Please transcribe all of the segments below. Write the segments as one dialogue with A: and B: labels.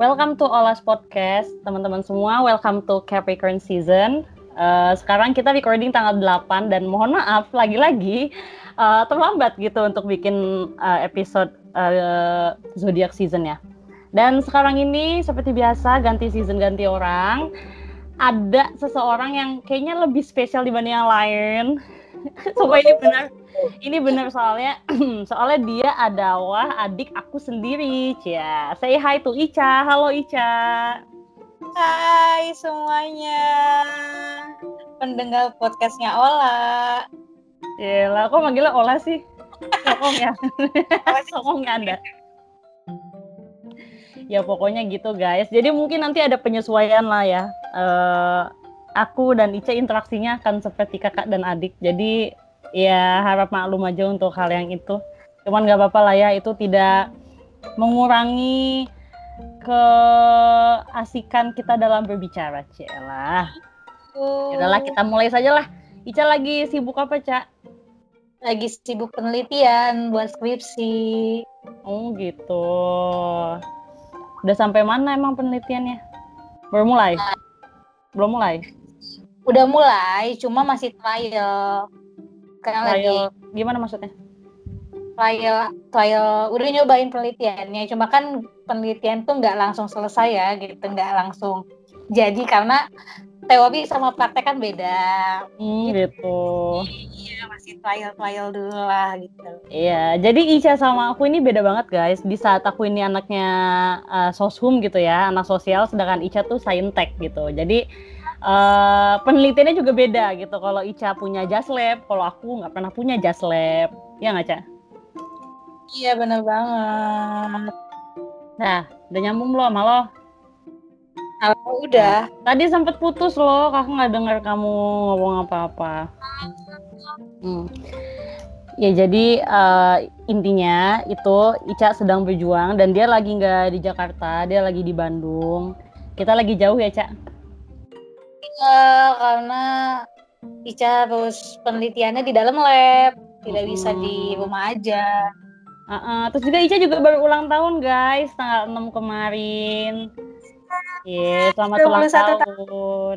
A: welcome to Olas Podcast, teman-teman semua. Welcome to Capricorn Season. Uh, sekarang kita recording tanggal 8 dan mohon maaf lagi-lagi uh, terlambat gitu untuk bikin uh, episode uh, zodiak season ya. Dan sekarang ini seperti biasa ganti season ganti orang. Ada seseorang yang kayaknya lebih spesial dibanding yang lain. Coba ini benar. Ini benar soalnya soalnya dia adalah adik aku sendiri, Cia. Say hi to Ica. Halo Ica.
B: Hai semuanya. Pendengar podcastnya Ola.
A: Yelah, kok manggilnya Ola sih? Sokong ya. Sokong Anda. Ya pokoknya gitu guys. Jadi mungkin nanti ada penyesuaian lah ya. Uh, aku dan Ica interaksinya akan seperti kakak dan adik. Jadi ya harap maklum aja untuk hal yang itu. Cuman nggak apa-apa lah ya, itu tidak mengurangi keasikan kita dalam berbicara, Cela. Oh. Yaudahlah kita mulai saja lah. Ica lagi sibuk apa, Cak?
B: Lagi sibuk penelitian buat skripsi.
A: Oh gitu. Udah sampai mana emang penelitiannya? Baru mulai? Belum mulai?
B: Udah mulai, cuma masih trial.
A: Karena trial, lagi gimana maksudnya?
B: Trial, trial udah nyobain penelitiannya, cuma kan penelitian tuh nggak langsung selesai ya, gitu, nggak langsung jadi karena teori sama praktek kan beda.
A: Hmm, gitu.
B: Iya, masih trial-trial dulu lah gitu.
A: Iya, jadi Ica sama aku ini beda banget guys. Di saat aku ini anaknya uh, soshum gitu ya, anak sosial, sedangkan Ica tuh saintek gitu. Jadi uh, penelitiannya juga beda gitu. Kalau Ica punya just lab, kalau aku nggak pernah punya just lab. Ya nggak, Ca?
B: Iya, bener banget.
A: Nah, udah nyambung belum sama lo?
B: Oh, udah.
A: Tadi sempat putus loh, kakak nggak dengar kamu ngomong apa-apa. Hmm. Ya jadi uh, intinya itu Ica sedang berjuang dan dia lagi nggak di Jakarta, dia lagi di Bandung. Kita lagi jauh ya, Cak?
B: Iya, karena Ica harus penelitiannya di dalam lab, tidak hmm. bisa di rumah aja.
A: Uh -uh. Terus juga Ica juga baru ulang tahun guys, tanggal 6 kemarin. Iya, selamat ulang tahun.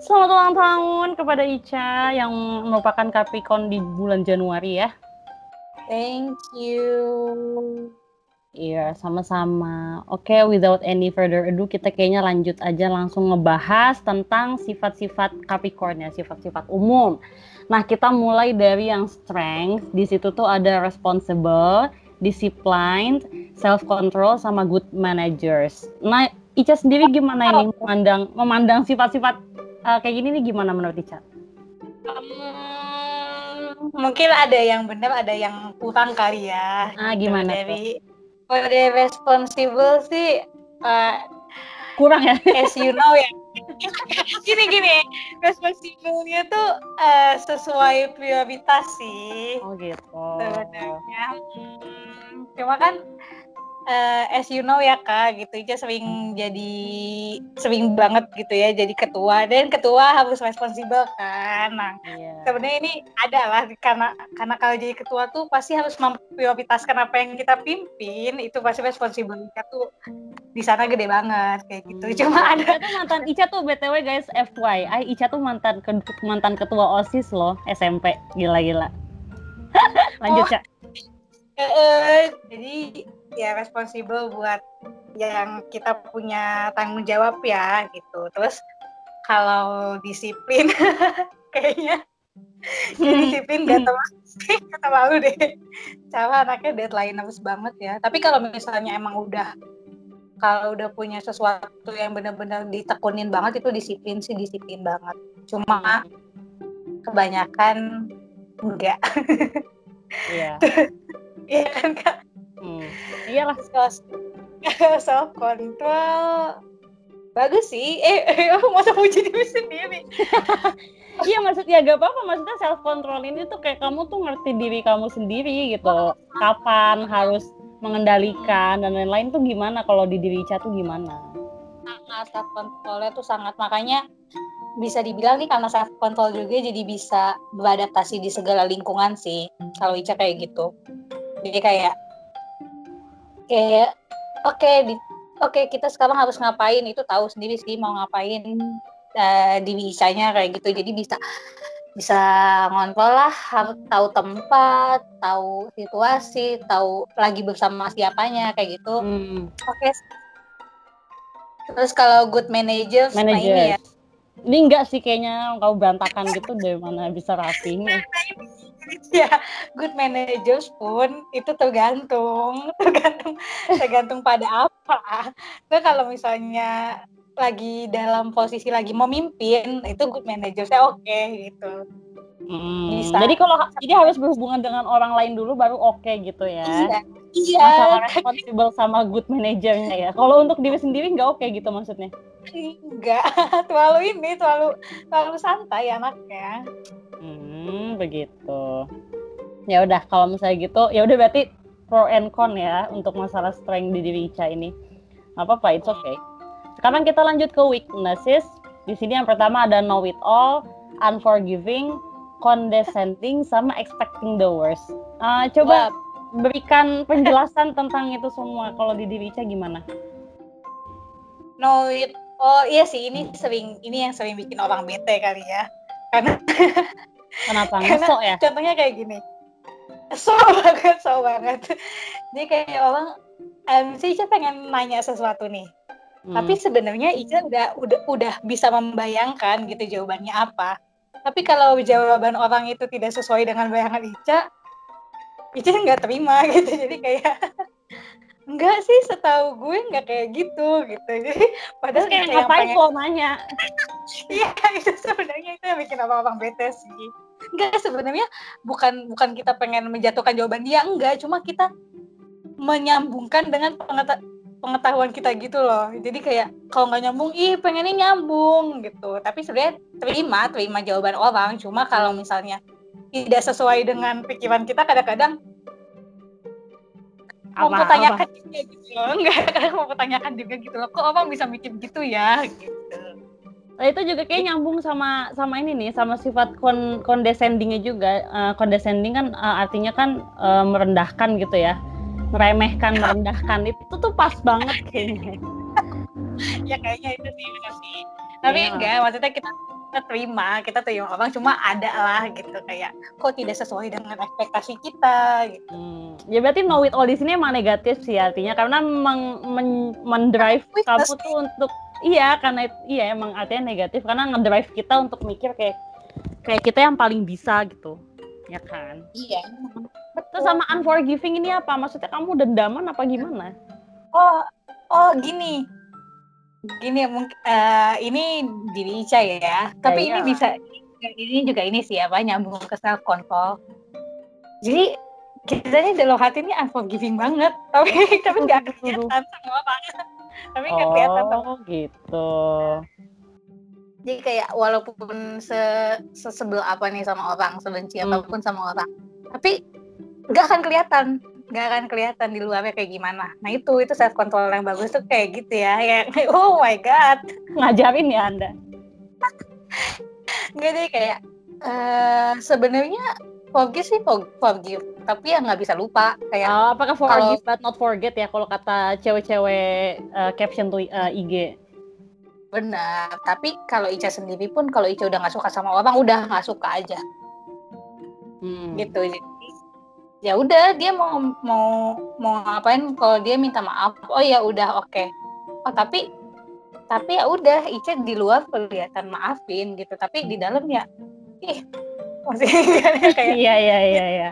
A: Selamat ulang tahun kepada Ica yang merupakan Capricorn di bulan Januari ya.
B: Thank you.
A: Iya, sama-sama. Oke, okay, without any further ado, kita kayaknya lanjut aja langsung ngebahas tentang sifat-sifat Capricorn ya, sifat-sifat umum. Nah, kita mulai dari yang strength. Di situ tuh ada responsible, disciplined, self-control, sama good managers. Nah, Ica sendiri gimana ini memandang memandang sifat-sifat uh, kayak gini nih gimana menurut Ica?
B: Um, mungkin ada yang benar, ada yang kurang kali ya.
A: Ah gimana
B: dari kode responsible sih uh,
A: kurang ya?
B: As you know ya. gini gini, responsible-nya tuh uh, sesuai prioritas sih.
A: Oh gitu.
B: Sebenarnya. Hmm, cuma kan uh, as you know ya kak gitu. Aja sering jadi sering banget gitu ya jadi ketua. Dan ketua harus responsibel kan. Nah yeah. sebenarnya ini ada lah karena karena kalau jadi ketua tuh pasti harus memprioritaskan apa yang kita pimpin. Itu pasti responsibelnya tuh di sana gede banget kayak gitu. Hmm. cuma ada
A: Ica tuh mantan Ica tuh btw guys FYI Ica tuh mantan ke, mantan ketua osis loh SMP gila-gila. Lanjut oh. cak.
B: Uh, jadi ya responsibel buat yang kita punya tanggung jawab ya gitu. Terus kalau disiplin kayaknya disiplin gak terlalu gak terlalu deh. Cara anaknya deadline harus banget ya. Tapi kalau misalnya emang udah kalau udah punya sesuatu yang benar-benar ditekunin banget itu disiplin sih disiplin banget. Cuma kebanyakan enggak.
A: Iya.
B: Iya kan kak?
A: Hmm. Iyalah.
B: Self control bagus sih. Eh, eh masa puji diri sendiri.
A: Iya maksudnya gak apa-apa maksudnya self control ini tuh kayak kamu tuh ngerti diri kamu sendiri gitu. Kapan harus mengendalikan dan lain-lain tuh gimana kalau di diri Ica tuh gimana?
B: Sangat self controlnya tuh sangat makanya bisa dibilang nih karena self control juga jadi bisa beradaptasi di segala lingkungan sih kalau Ica kayak gitu. Jadi kayak kayak oke okay, di oke okay, kita sekarang harus ngapain? Itu tahu sendiri sih mau ngapain. Uh, di wisanya kayak gitu. Jadi bisa bisa ngontrol lah harus tahu tempat tahu situasi tahu lagi bersama siapanya kayak gitu. Hmm. oke. Okay. terus kalau good manager
A: manager nah ini ya. Ini enggak sih kayaknya kau berantakan gitu dari mana bisa rapinya
B: ya good managers pun itu tergantung tergantung tergantung pada apa nah, kalau misalnya lagi dalam posisi lagi memimpin itu good manager saya oke okay, gitu
A: Hmm, Bisa. Jadi kalau jadi harus berhubungan dengan orang lain dulu baru oke okay gitu ya.
B: Iya. Iya.
A: Masalah responsible sama good manajernya ya. Kalau untuk diri sendiri nggak oke okay gitu maksudnya?
B: Enggak, terlalu ini terlalu terlalu santai anaknya.
A: Hmm, begitu. Ya udah kalau misalnya gitu, ya udah berarti pro and con ya untuk masalah strength di diri Ica ini. Apa apa, it's okay. Sekarang kita lanjut ke weaknesses. Di sini yang pertama ada know it all, unforgiving, condescending, sama expecting the worst. Uh, coba wow. Berikan penjelasan tentang itu semua. Kalau di diri Ica gimana?
B: Know it Oh iya sih ini sering ini yang sering bikin orang bete kali ya. Karena
A: kenapa ngesok ya?
B: Contohnya kayak gini. So banget, so banget. Jadi kayak orang um, si Ica pengen nanya sesuatu nih Hmm. Tapi sebenarnya Ica udah udah udah bisa membayangkan gitu jawabannya apa. Tapi kalau jawaban orang itu tidak sesuai dengan bayangan Ica, Ica nggak terima gitu. Jadi kayak enggak sih setahu gue nggak kayak gitu gitu. Jadi
A: padahal kayak ngapain pengen... lo nanya?
B: Iya itu sebenarnya itu yang bikin orang-orang bete sih. Enggak sebenarnya bukan bukan kita pengen menjatuhkan jawaban dia enggak, cuma kita menyambungkan dengan pengetahuan pengetahuan kita gitu loh jadi kayak kalau nggak nyambung ih pengennya nyambung gitu tapi sebenarnya terima terima jawaban orang cuma kalau misalnya tidak sesuai dengan pikiran kita kadang-kadang mau pertanyakan juga gitu loh. Enggak kadang mau pertanyakan juga gitu loh. Kok orang bisa mikir gitu ya? Gitu.
A: Nah, itu juga kayak nyambung sama sama ini nih sama sifat kon condescendingnya juga. Uh, condescending kan uh, artinya kan uh, merendahkan gitu ya. Meremehkan merendahkan. Itu tuh pas banget kayaknya.
B: Ya kayaknya itu sih benar sih. Tapi ya. enggak maksudnya kita kita terima kita terima orang cuma ada lah gitu kayak kok tidak sesuai dengan ekspektasi kita gitu
A: hmm. ya berarti know it all di sini emang negatif sih artinya karena meng, men, mendrive kamu tuh untuk iya karena iya emang artinya negatif karena ngedrive kita untuk mikir kayak kayak kita yang paling bisa gitu ya kan?
B: Iya.
A: Betul. Terus sama unforgiving ini apa? Maksudnya kamu dendaman apa gimana?
B: Oh, oh gini. Gini mungkin uh, ini diri Ica ya. Tapi ya, ini bisa ini juga ini sih apa nyambung ke self control. Jadi kita ini dalam hati ini unforgiving banget, tapi tapi nggak kelihatan sama orang. tapi nggak oh, kelihatan.
A: Oh gitu
B: jadi kayak walaupun se sesebel apa nih sama orang sebenci hmm. apa pun sama orang tapi nggak akan kelihatan nggak akan kelihatan di luarnya kayak gimana nah itu itu self control yang bagus tuh kayak gitu ya ya oh my god
A: ngajarin ya anda
B: nggak deh kayak uh, sebenarnya forgive sih forgive tapi ya nggak bisa lupa kayak
A: oh, apakah forgive kalo, but not forget ya kalau kata cewek-cewek uh, caption tuh uh, IG
B: Benar, tapi kalau Ica sendiri pun kalau Ica udah nggak suka sama orang udah nggak suka aja. Hmm. Gitu. Ya udah dia mau mau mau ngapain kalau dia minta maaf. Oh ya udah oke. Okay. Oh tapi tapi ya udah Ica di luar kelihatan maafin gitu, tapi di dalam ya ih masih
A: kayak iya iya iya iya.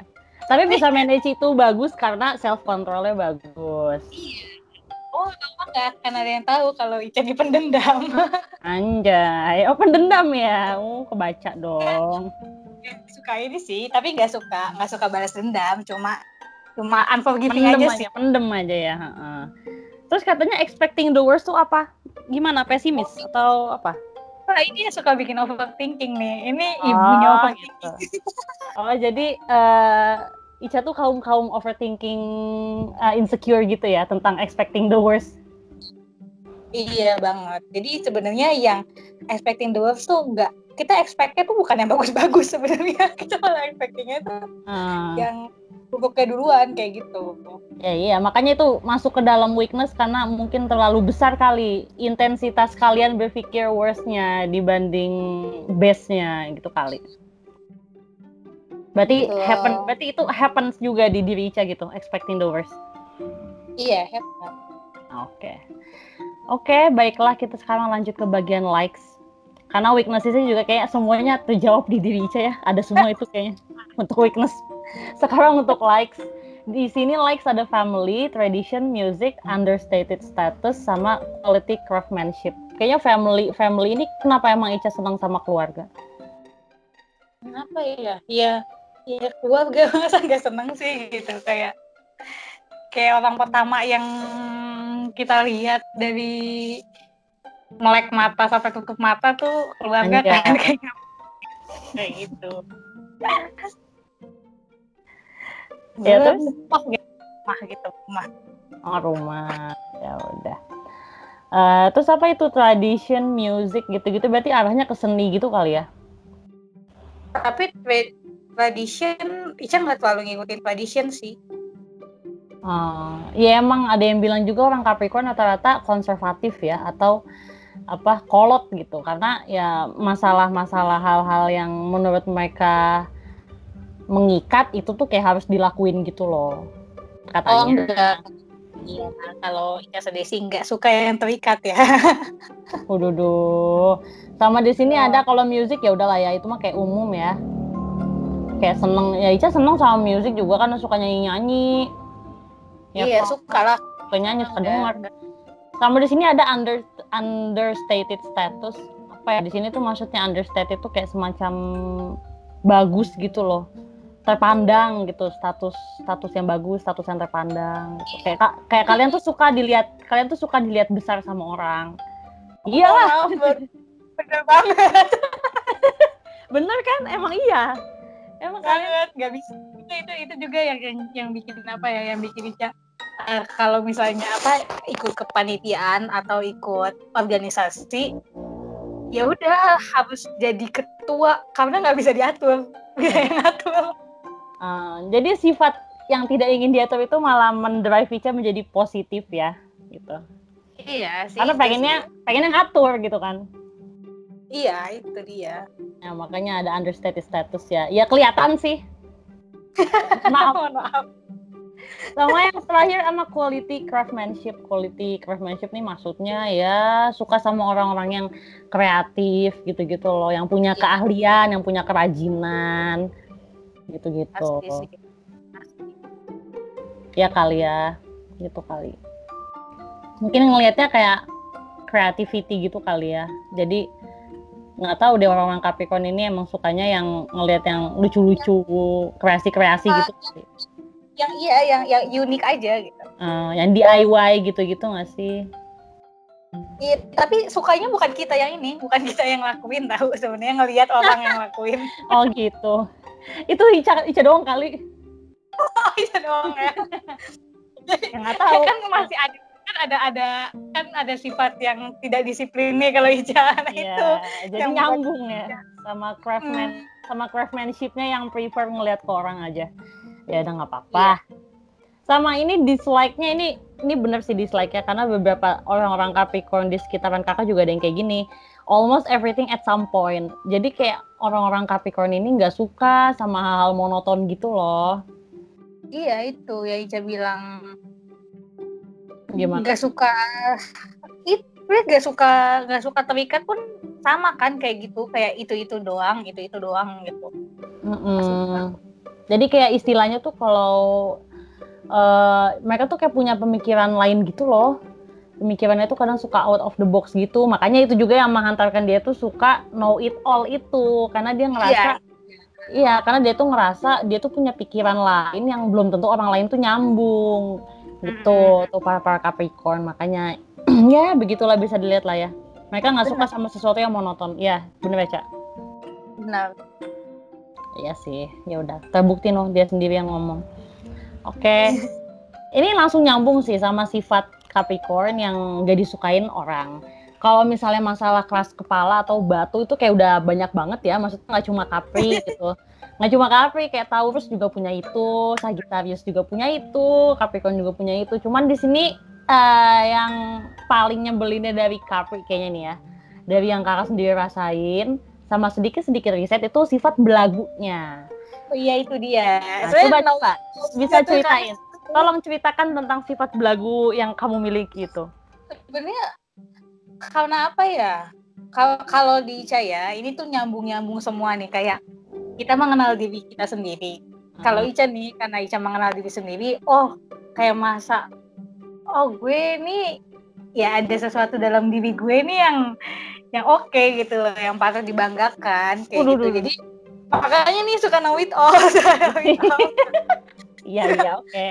A: Tapi bisa manage itu bagus karena self controlnya bagus.
B: Iya oh lama nggak akan ada yang tahu kalau Ica ini pendendam
A: anjay oh pendendam ya oh kebaca dong
B: suka ini sih tapi nggak suka nggak suka balas dendam cuma cuma unforgiving pendem aja, aja sih
A: pendem aja ya terus katanya expecting the worst tuh apa gimana pesimis oh, atau apa
B: Nah, ini yang suka bikin overthinking nih. Ini ibunya oh, overthinking. Gitu.
A: oh, jadi uh, Ica tuh kaum kaum overthinking uh, insecure gitu ya tentang expecting the worst.
B: Iya banget. Jadi sebenarnya yang expecting the worst tuh enggak kita expectnya tuh bukan yang bagus-bagus sebenarnya. Kita malah expectingnya tuh uh. yang buruknya duluan kayak gitu.
A: Ya iya, makanya itu masuk ke dalam weakness karena mungkin terlalu besar kali intensitas kalian berpikir worstnya dibanding best-nya gitu kali. Berarti
B: Betul.
A: happen, berarti itu happens juga di diri Ica gitu, expecting the worst.
B: Iya, hebat.
A: Oke. Oke, baiklah kita sekarang lanjut ke bagian likes. Karena weakness-nya juga kayak semuanya terjawab di diri Ica ya. Ada semua itu kayaknya untuk weakness. Sekarang untuk likes. Di sini likes ada family, tradition, music, understated status, sama quality craftsmanship. Kayaknya family family ini kenapa emang Ica senang sama keluarga?
B: Kenapa ya? Iya, ya keluarga masa nggak seneng sih gitu kayak kayak orang pertama yang kita lihat dari melek mata sampai tutup mata tuh keluarga kan kayak kayak gitu.
A: Ya,
B: Terus,
A: terus?
B: mah gitu, mah gitu, mah.
A: Oh, rumah. Ya udah. Eh, terus apa itu tradition, music gitu-gitu berarti arahnya ke seni gitu kali ya?
B: Tapi tra- tradition, Ica nggak terlalu ngikutin tradition sih.
A: Ah, ya emang ada yang bilang juga orang Capricorn rata-rata konservatif ya atau apa kolot gitu karena ya masalah-masalah hal-hal yang menurut mereka mengikat itu tuh kayak harus dilakuin gitu loh katanya.
B: Oh enggak. Iya, kalau Ica sedih sih nggak suka yang terikat ya.
A: Waduh, duh. sama di sini
B: Oh.
A: ada kalau music ya udahlah ya itu mah kayak umum ya. Kayak seneng ya Ica seneng sama music juga kan suka nyanyi-nyanyi. Ya,
B: iya, suka lah.
A: suka nyanyi suka dengar. Sama di sini ada under understated status. Apa ya di sini tuh maksudnya understated tuh kayak semacam bagus gitu loh. Terpandang gitu status status yang bagus, status yang terpandang. Gitu. Kayak ka- kayak kalian tuh suka dilihat kalian tuh suka dilihat besar sama orang. Iyalah,
B: Oh, bener, bener banget.
A: bener kan? Emang iya. Emang kalian
B: nggak bisa itu itu itu juga yang yang, yang bikin apa ya yang bikin Ica eh, kalau misalnya apa ikut kepanitiaan atau ikut organisasi ya udah harus jadi ketua karena nggak bisa diatur yang ngatur
A: Eh, jadi sifat yang tidak ingin diatur itu malah mendrive Ica menjadi positif ya, gitu.
B: iya sih
A: Karena pengennya
B: sih.
A: pengennya ngatur gitu kan.
B: iya itu dia
A: Nah, makanya ada understated status ya. Ya kelihatan sih. Maaf.
B: maaf
A: Sama yang terakhir sama quality craftsmanship. Quality craftsmanship nih maksudnya ya suka sama orang-orang yang kreatif gitu-gitu loh, yang punya
B: Iya.
A: keahlian, yang punya kerajinan gitu-gitu. ya kali ya gitu kali mungkin ngelihatnya kayak creativity gitu kali ya jadi nggak tahu deh orang-orang Capricorn ini emang sukanya yang ngelihat yang lucu-lucu kreasi-kreasi gitu sih.
B: Yang iya yang yang unik aja gitu.
A: Eh, yang DIY gitu-gitu nggak sih?
B: Iya, tapi sukanya bukan kita yang ini, bukan kita yang lakuin tahu. Sebenarnya ngelihat orang yang lakuin.
A: oh gitu. Itu Ica, Ica doang kali?
B: Oh iya doang ya.
A: yang nggak tahu.
B: Kan masih ada kan ada ada kan ada sifat yang tidak disiplinnya kalau Ica. Nah
A: Iya,
B: itu
A: jadi nyambung ya sama craftsman sama craftsmanshipnya yang prefer ngelihat ke orang aja ya udah nggak apa-apa. Sama ini dislike-nya ini ini bener sih dislike-nya karena beberapa orang-orang Capricorn di sekitaran kakak juga ada yang kayak gini. Almost everything at some point. Jadi kayak orang-orang Capricorn ini nggak suka sama hal-hal monoton gitu loh.
B: Iya itu ya Ica bilang.
A: Gimana?
B: Nggak suka itu nggak suka nggak suka terikat pun sama kan kayak gitu. Kayak itu itu doang itu itu doang gitu.
A: Mm-mm. Jadi kayak istilahnya tuh kalau eh, mereka tuh kayak punya pemikiran lain gitu loh. Pemikirannya tuh kadang suka out of the box gitu. Makanya itu juga yang menghantarkan dia tuh suka know it all itu karena dia ngerasa Iya, karena dia tuh ngerasa dia tuh punya pikiran lain yang belum tentu orang lain tuh nyambung. Gitu, tuh para para Capricorn. Makanya ya begitulah bisa dilihat lah ya. Mereka nggak suka sama sesuatu yang monoton. Iya, bener ya, Cak?
B: benar
A: Iya sih, ya udah. Terbukti noh dia sendiri yang ngomong. Oke, ini langsung nyambung sih sama sifat Capricorn yang gak disukain orang. Kalau misalnya masalah keras kepala atau batu itu kayak udah banyak banget ya, maksudnya nggak cuma Capri gitu. nggak cuma Capri kayak Taurus juga punya itu. Sagittarius juga punya itu. Capricorn juga punya itu. Cuman di sini uh, yang paling nyebelinnya dari Capri kayaknya nih ya. Dari yang kakak sendiri rasain sama sedikit sedikit riset itu sifat belagunya.
B: Oh iya itu dia.
A: Nah, coba coba. bisa ceritain. tolong ceritakan tentang sifat belagu yang kamu miliki itu.
B: Sebenarnya karena apa ya? Kalau di Ica ya ini tuh nyambung nyambung semua nih. Kayak kita mengenal diri kita sendiri. Hmm. Kalau Ica nih, karena Ica mengenal diri sendiri, oh kayak masa, oh gue nih ya ada sesuatu dalam diri gue nih yang yang oke okay gitu loh, yang patut dibanggakan kayak Uduh, gitu. Jadi makanya nih suka know it all.
A: Iya iya oke.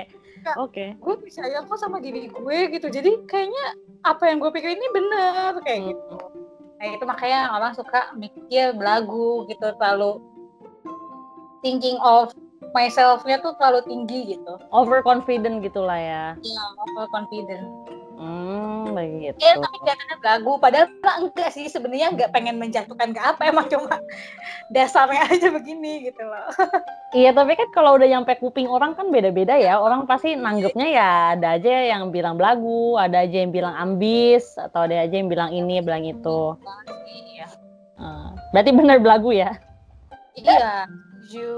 A: Oke.
B: Gue percaya kok sama diri gue gitu. Jadi kayaknya apa yang gue pikir ini bener kayak hmm. gitu. Nah itu makanya orang suka mikir belagu gitu terlalu thinking of myself-nya tuh terlalu tinggi gitu.
A: Overconfident gitulah ya.
B: Iya, overconfident.
A: Hmm, begitu.
B: Ya, tapi kelihatannya belagu. Padahal enggak sih, sebenarnya enggak pengen menjatuhkan ke apa, emang cuma dasarnya aja begini gitu loh.
A: iya, tapi kan kalau udah nyampe kuping orang kan beda-beda ya. Orang pasti nanggepnya ya ada aja yang bilang belagu, ada aja yang bilang ambis, atau ada aja yang bilang ini, bilang itu. Iya. Uh, berarti benar belagu ya?
B: Iya setuju.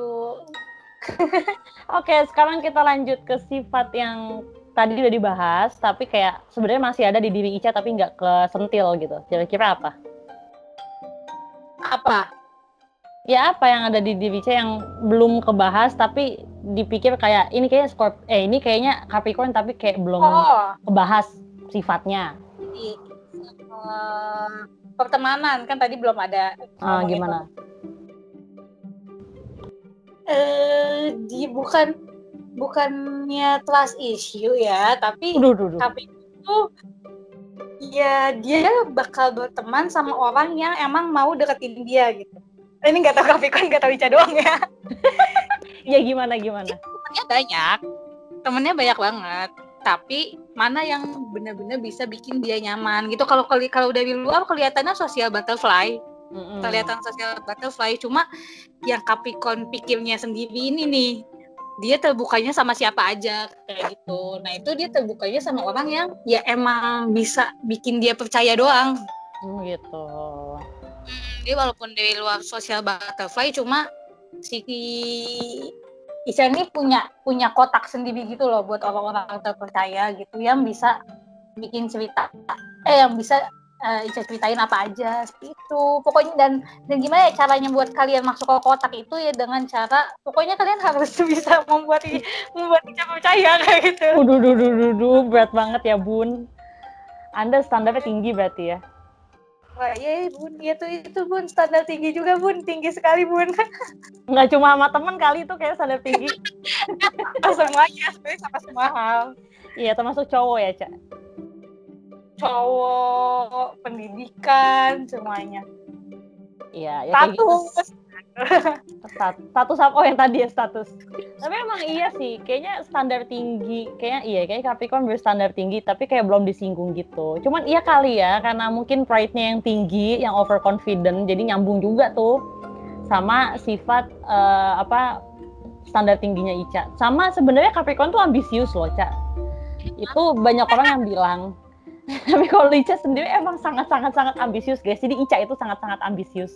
A: Oke, sekarang kita lanjut ke sifat yang tadi udah dibahas, tapi kayak sebenarnya masih ada di diri Ica tapi nggak kesentil gitu. Kira-kira apa?
B: Apa?
A: Ya apa yang ada di diri Ica yang belum kebahas tapi dipikir kayak ini kayaknya Scorp eh ini kayaknya Capricorn tapi kayak belum oh. kebahas sifatnya.
B: uh, pertemanan kan tadi belum ada.
A: Ah, gimana?
B: Eh di bukan bukannya trust issue ya, tapi
A: duh, duh, duh.
B: tapi itu ya dia bakal berteman sama orang yang emang mau deketin dia gitu. Ini nggak tahu kan nggak tahu Ica doang ya.
A: ya gimana gimana?
B: Temennya banyak, temennya banyak banget. Tapi mana yang benar-benar bisa bikin dia nyaman gitu. Kalau kalau dari luar kelihatannya sosial butterfly, mm-hmm. kelihatan sosial butterfly cuma yang Capricorn pikirnya sendiri ini nih dia terbukanya sama siapa aja kayak gitu. Nah itu dia terbukanya sama orang yang ya emang bisa bikin dia percaya doang.
A: Mm, gitu.
B: Hmm, dia walaupun dari luar sosial butterfly cuma si Isya ini punya punya kotak sendiri gitu loh buat orang-orang terpercaya gitu yang bisa bikin cerita eh yang bisa uh, Ica ceritain apa aja itu pokoknya dan dan gimana ya caranya buat kalian masuk ke kotak itu ya dengan cara pokoknya kalian harus bisa membuat membuat Ica percaya kayak gitu.
A: Udah, duh, duh, duh, duh, berat banget ya bun. Anda standarnya tinggi berarti ya?
B: Wah, iya, iya bun, itu itu bun standar tinggi juga bun, tinggi sekali bun.
A: Nggak cuma sama temen kali itu kayak standar tinggi.
B: semuanya, sebenarnya sama semua hal.
A: Iya, termasuk cowok ya, Cak
B: cowok, pendidikan, semuanya.
A: Iya,
B: ya status. Gitu.
A: status apa oh yang tadi ya status. Tapi emang iya sih, kayaknya standar tinggi, kayaknya iya, kayak Capricorn berstandar tinggi, tapi kayak belum disinggung gitu. Cuman iya kali ya, karena mungkin pride-nya yang tinggi, yang overconfident, jadi nyambung juga tuh sama sifat uh, apa standar tingginya Ica. Sama sebenarnya Capricorn tuh ambisius loh, Cak. Itu banyak orang yang bilang tapi kalau Ica sendiri emang sangat-sangat sangat ambisius guys. Jadi Ica itu sangat-sangat ambisius.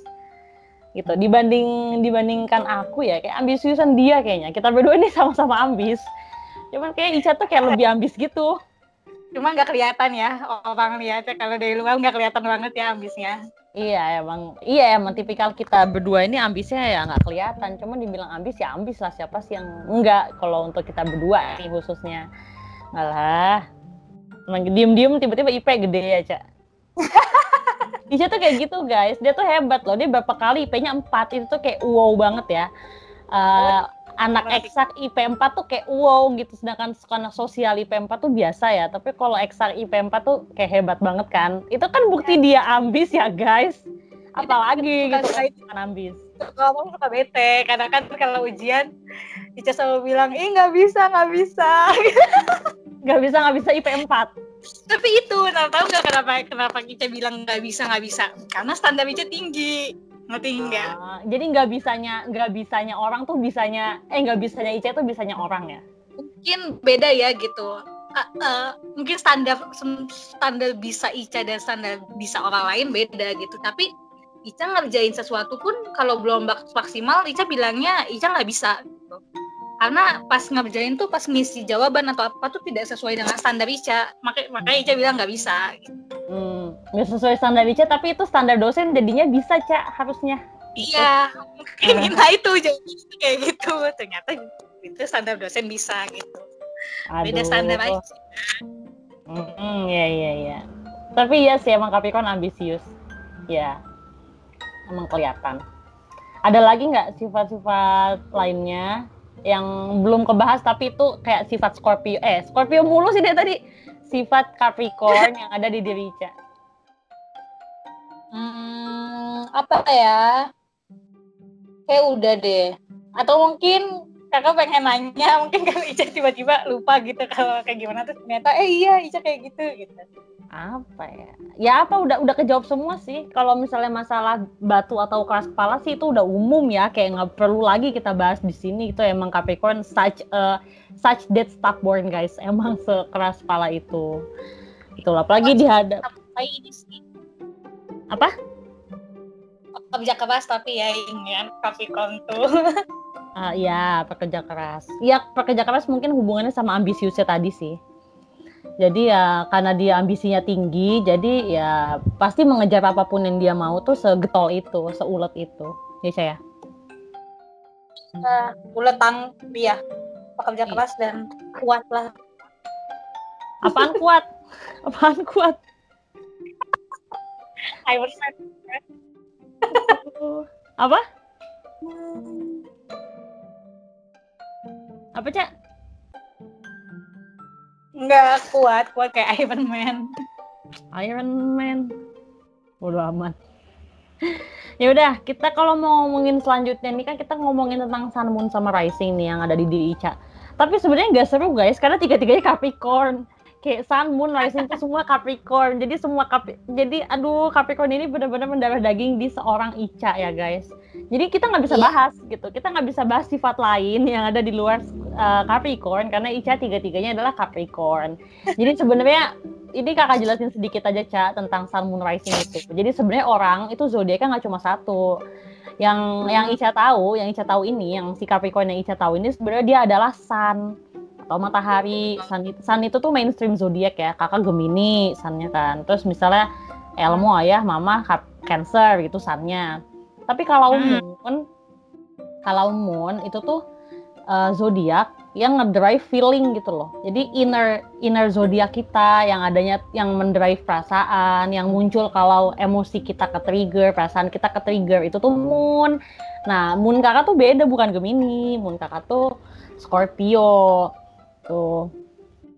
A: Gitu. Dibanding dibandingkan aku ya kayak ambisiusan dia kayaknya. Kita berdua ini sama-sama ambis. Cuman kayak Ica tuh kayak lebih ambis gitu.
B: Cuma nggak kelihatan ya orang lihatnya. Kalau dari luar nggak kelihatan banget ya ambisnya.
A: Iya emang iya emang tipikal kita berdua ini ambisnya ya nggak kelihatan. Cuma dibilang ambis ya ambis lah. Siapa sih yang enggak kalau untuk kita berdua nih khususnya. Nggak lah diem-diem tiba-tiba IP gede ya, Cak. Isya tuh kayak gitu guys, dia tuh hebat loh, dia berapa kali IP-nya 4, itu tuh kayak wow banget ya. Uh, anak eksak IP 4 tuh kayak wow gitu, sedangkan anak sosial IP 4 tuh biasa ya, tapi kalau eksak IP 4 tuh kayak hebat banget kan. Itu kan bukti dia ambis ya guys. Apalagi gitu. kan ambis.
B: Kalau suka bete, karena kan kalau ujian Ica selalu bilang, ih nggak bisa, nggak bisa.
A: nggak bisa nggak bisa IP 4
B: tapi itu nah, tahu nggak kenapa kenapa kita bilang nggak bisa nggak bisa? Karena standar Ica tinggi. Ngerti nggak?
A: Ah, jadi nggak bisanya nggak bisanya orang tuh bisanya eh nggak bisanya Ica tuh bisanya orang ya?
B: Mungkin beda ya gitu. Ka- eh, mungkin standar standar bisa Ica dan standar bisa orang lain beda gitu. Tapi Ica ngerjain sesuatu pun kalau belum maksimal Ica bilangnya Ica nggak bisa gitu karena pas ngerjain tuh pas ngisi jawaban atau apa tuh tidak sesuai dengan standar Ica makanya makanya Ica bilang nggak bisa gitu.
A: Hmm, nggak sesuai standar Ica tapi itu standar dosen jadinya bisa cak harusnya
B: iya mungkin kita itu jadi kayak gitu ternyata itu standar dosen bisa gitu beda
A: Aduh.
B: standar aja
A: Hmm, ya ya ya. Tapi ya sih emang Capricorn ambisius. Ya, emang kelihatan. Ada lagi nggak sifat-sifat lainnya yang belum kebahas tapi itu kayak sifat Scorpio? Eh, Scorpio mulu sih deh tadi. Sifat Capricorn yang ada di diri Ica.
B: Hmm, apa ya? Kayak udah deh. Atau mungkin kakak pengen nanya, mungkin kalau Ica tiba-tiba lupa gitu kalau kayak gimana terus ternyata eh iya Ica kayak gitu gitu.
A: Apa ya? Ya apa udah udah kejawab semua sih. Kalau misalnya masalah batu atau keras kepala sih itu udah umum ya, kayak nggak perlu lagi kita bahas di sini. Itu emang Capricorn such a such that stubborn guys. Emang sekeras kepala itu. Itulah apalagi dihadap
B: ini sih
A: apa?
B: kerja keras tapi ya ini kan Capricorn tuh.
A: Ah, ya pekerja keras. Ya pekerja keras mungkin hubungannya sama ambisiusnya tadi sih. Jadi ya karena dia ambisinya tinggi, jadi ya pasti mengejar apa pun yang dia mau tuh segetol itu, seulet itu. Ya saya.
B: Nah, uletan dia pekerja
A: Iya.
B: keras dan kuat lah.
A: Apaan kuat? Apaan kuat?
B: Man.
A: Apa? Apa cak?
B: Enggak kuat, kuat kayak Iron Man.
A: Iron Man. Bodo amat. ya udah, kita kalau mau ngomongin selanjutnya nih kan kita ngomongin tentang Sun Moon sama Rising nih yang ada di diri Ica. Tapi sebenarnya nggak seru guys, karena tiga-tiganya Capricorn. Kayak Sun Moon, Rising itu semua Capricorn. Jadi semua Capri jadi aduh Capricorn ini benar-benar mendarah daging di seorang Ica ya guys. Jadi kita nggak bisa
B: Iya.
A: bahas gitu. Kita nggak bisa bahas sifat lain yang ada di luar uh, Capricorn karena Ica tiga-tiganya adalah Capricorn. Jadi sebenarnya ini kakak jelasin sedikit aja Ca tentang Sun Moon Rising itu. Jadi sebenarnya orang itu zodiaknya nggak cuma satu. Yang yang Ica tahu, yang Ica tahu ini, yang si Capricorn yang Ica tahu ini sebenarnya dia adalah Sun atau matahari. Sun, itu- Sun itu tuh mainstream zodiak ya. Kakak Gemini sunnya kan. Terus misalnya Elmo ayah, mama Cancer gitu sunnya. Tapi kalau
B: Hmm.
A: Moon, kalau Moon itu tuh uh, zodiak yang ngedrive feeling gitu loh. Jadi inner inner zodiak kita yang adanya yang mendrive perasaan, yang muncul kalau emosi kita ke trigger, perasaan kita ke trigger itu tuh Moon. Nah, Moon kakak tuh beda bukan Gemini, Moon kakak tuh Scorpio. Tuh.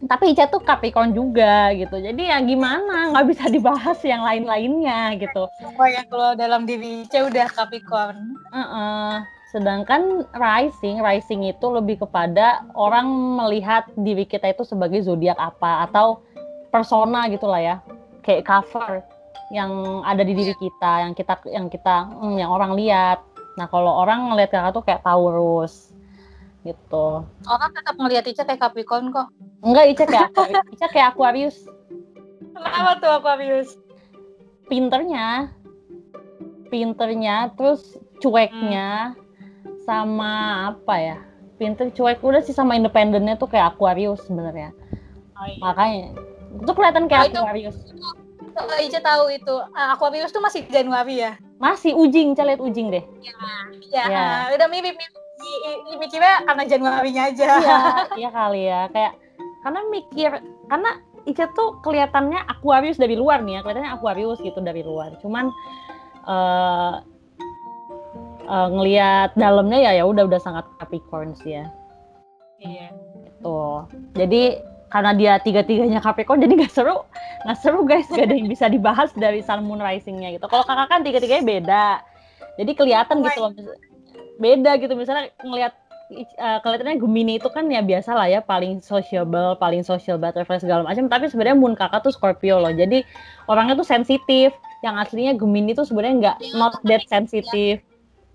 A: Tapi Ica tuh Capricorn juga gitu. Jadi ya gimana? Nggak bisa dibahas yang lain-lainnya gitu.
B: Semua yang keluar dalam diri Ica udah Capricorn.
A: Heeh. Sedangkan rising, rising itu lebih kepada orang melihat diri kita itu sebagai zodiak apa atau persona gitulah ya, kayak cover yang ada di diri kita, yang kita yang kita hmm, yang orang lihat. Nah kalau orang ngelihat kakak tuh kayak Taurus gitu.
B: Orang tetap ngeliat Ica kayak Capricorn kok.
A: Enggak Ica kayak. Ica kayak Aquarius.
B: Kenapa tuh Aquarius?
A: Pinternya, pinternya, terus cueknya, sama apa ya? Pinter cuek udah sih sama independennya tuh kayak Aquarius sebenarnya.
B: Oh, iya.
A: Makanya itu kelihatan kayak
B: Oh, itu-
A: Aquarius.
B: Oh, Ica tahu itu. Ah, Aquarius tuh masih Januari ya?
A: Masih ujing, Ica lihat ujing deh.
B: Ya,
A: Iya.
B: ah, udah mirip mirip. I- i- Mikirnya karena Januarinya aja.
A: Iya, iya kali ya. Kayak karena mikir karena Ica tuh kelihatannya Aquarius dari luar nih ya, kelihatannya Aquarius gitu dari luar. Cuman eh eh, ngelihat dalamnya ya ya udah udah sangat Capricorn sih ya.
B: Iya.
A: Tuh. Jadi karena dia tiga-tiganya Capricorn jadi nggak seru, nggak seru guys, gak ada yang bisa dibahas dari Sun Moon Rising-nya gitu. Kalau kakak kan tiga-tiganya beda, jadi kelihatan gitu loh, beda gitu misalnya ngelihat uh, kelihatannya Gemini itu kan ya biasa lah ya paling sociable, paling social butterfly segala macam. Tapi sebenarnya Moon kakak tuh Scorpio loh. Jadi orangnya tuh sensitif. Yang aslinya Gemini tuh sebenarnya nggak not that sensitive.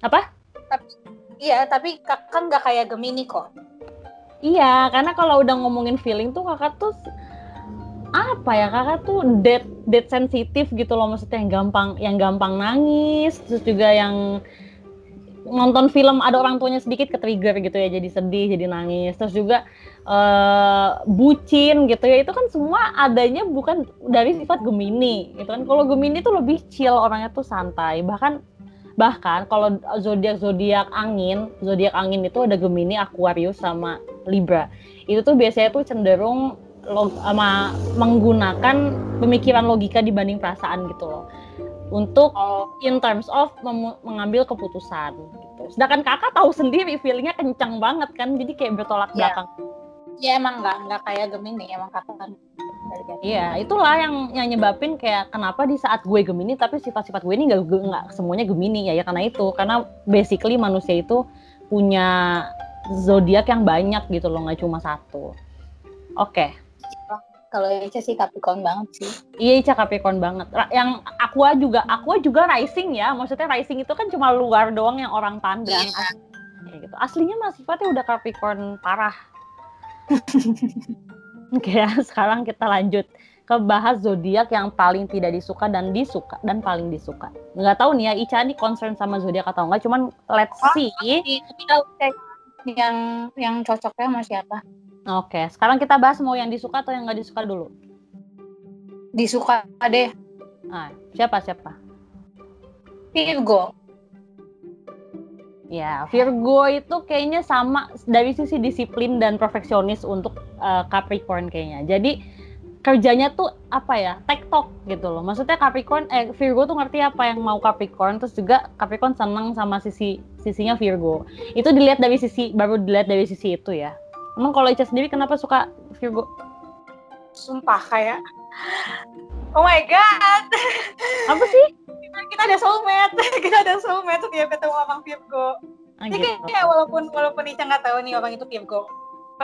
A: Apa?
B: Tapi, iya, tapi kakak nggak kayak Gemini kok.
A: Iya, karena kalau udah ngomongin feeling tuh kakak tuh apa ya kakak tuh dead dead sensitif gitu loh maksudnya yang gampang yang gampang nangis terus juga yang nonton film ada orang tuanya sedikit ke trigger gitu ya jadi sedih jadi nangis. Terus juga uh, bucin gitu ya itu kan semua adanya bukan dari sifat Gemini gitu kan. Kalau Gemini tuh lebih chill orangnya tuh santai. Bahkan bahkan kalau zodiak zodiak angin zodiak angin itu ada Gemini Aquarius sama Libra. Itu tuh biasanya tuh cenderung log, ama, menggunakan pemikiran logika dibanding perasaan gitu loh untuk oh. in terms of mengambil keputusan gitu. Sedangkan kakak tahu sendiri feelingnya kencang banget kan, jadi kayak bertolak yeah. belakang.
B: Ya emang nggak nggak kayak Gemini, emang kakak kan.
A: Iya, itulah yang yang nyebabin kayak kenapa di saat gue Gemini tapi sifat-sifat gue ini nggak nggak semuanya Gemini ya ya karena itu karena basically manusia itu punya zodiak yang banyak gitu loh nggak cuma satu. Oke. Okay.
B: Kalau Ica sih Capricorn banget sih.
A: Iya Ica Capricorn banget. Yang Aqua juga, Aqua juga rising ya. Maksudnya rising itu kan cuma luar doang yang orang pandang. Iya. As gitu. Aslinya mah sifatnya udah Capricorn parah. Oke ya, sekarang kita lanjut ke bahas zodiak yang paling tidak disuka dan disuka dan paling disuka. Nggak tahu nih ya Ica nih concern sama zodiak atau enggak, cuman let's see. Oh, tapi tahu
B: yang yang cocoknya sama siapa?
A: Oke, sekarang kita bahas mau yang disuka atau yang nggak disuka dulu.
B: Disuka deh.
A: Ah, siapa siapa?
B: Virgo.
A: Ya, Virgo itu kayaknya sama dari sisi disiplin dan perfeksionis untuk uh, Capricorn kayaknya. Jadi kerjanya tuh apa ya tektok gitu loh maksudnya Capricorn eh Virgo tuh ngerti apa yang mau Capricorn terus juga Capricorn seneng sama sisi sisinya Virgo itu dilihat dari sisi baru dilihat dari sisi itu ya Emang kalau Ica sendiri kenapa suka Virgo?
B: Sumpah kayak Oh my god.
A: Apa sih?
B: Kita, kita ada soulmate. kita ada soulmate setiap ketemu abang Virgo. Ah, Jadi gitu. kayak walaupun walaupun Ica nggak tahu nih abang itu Virgo,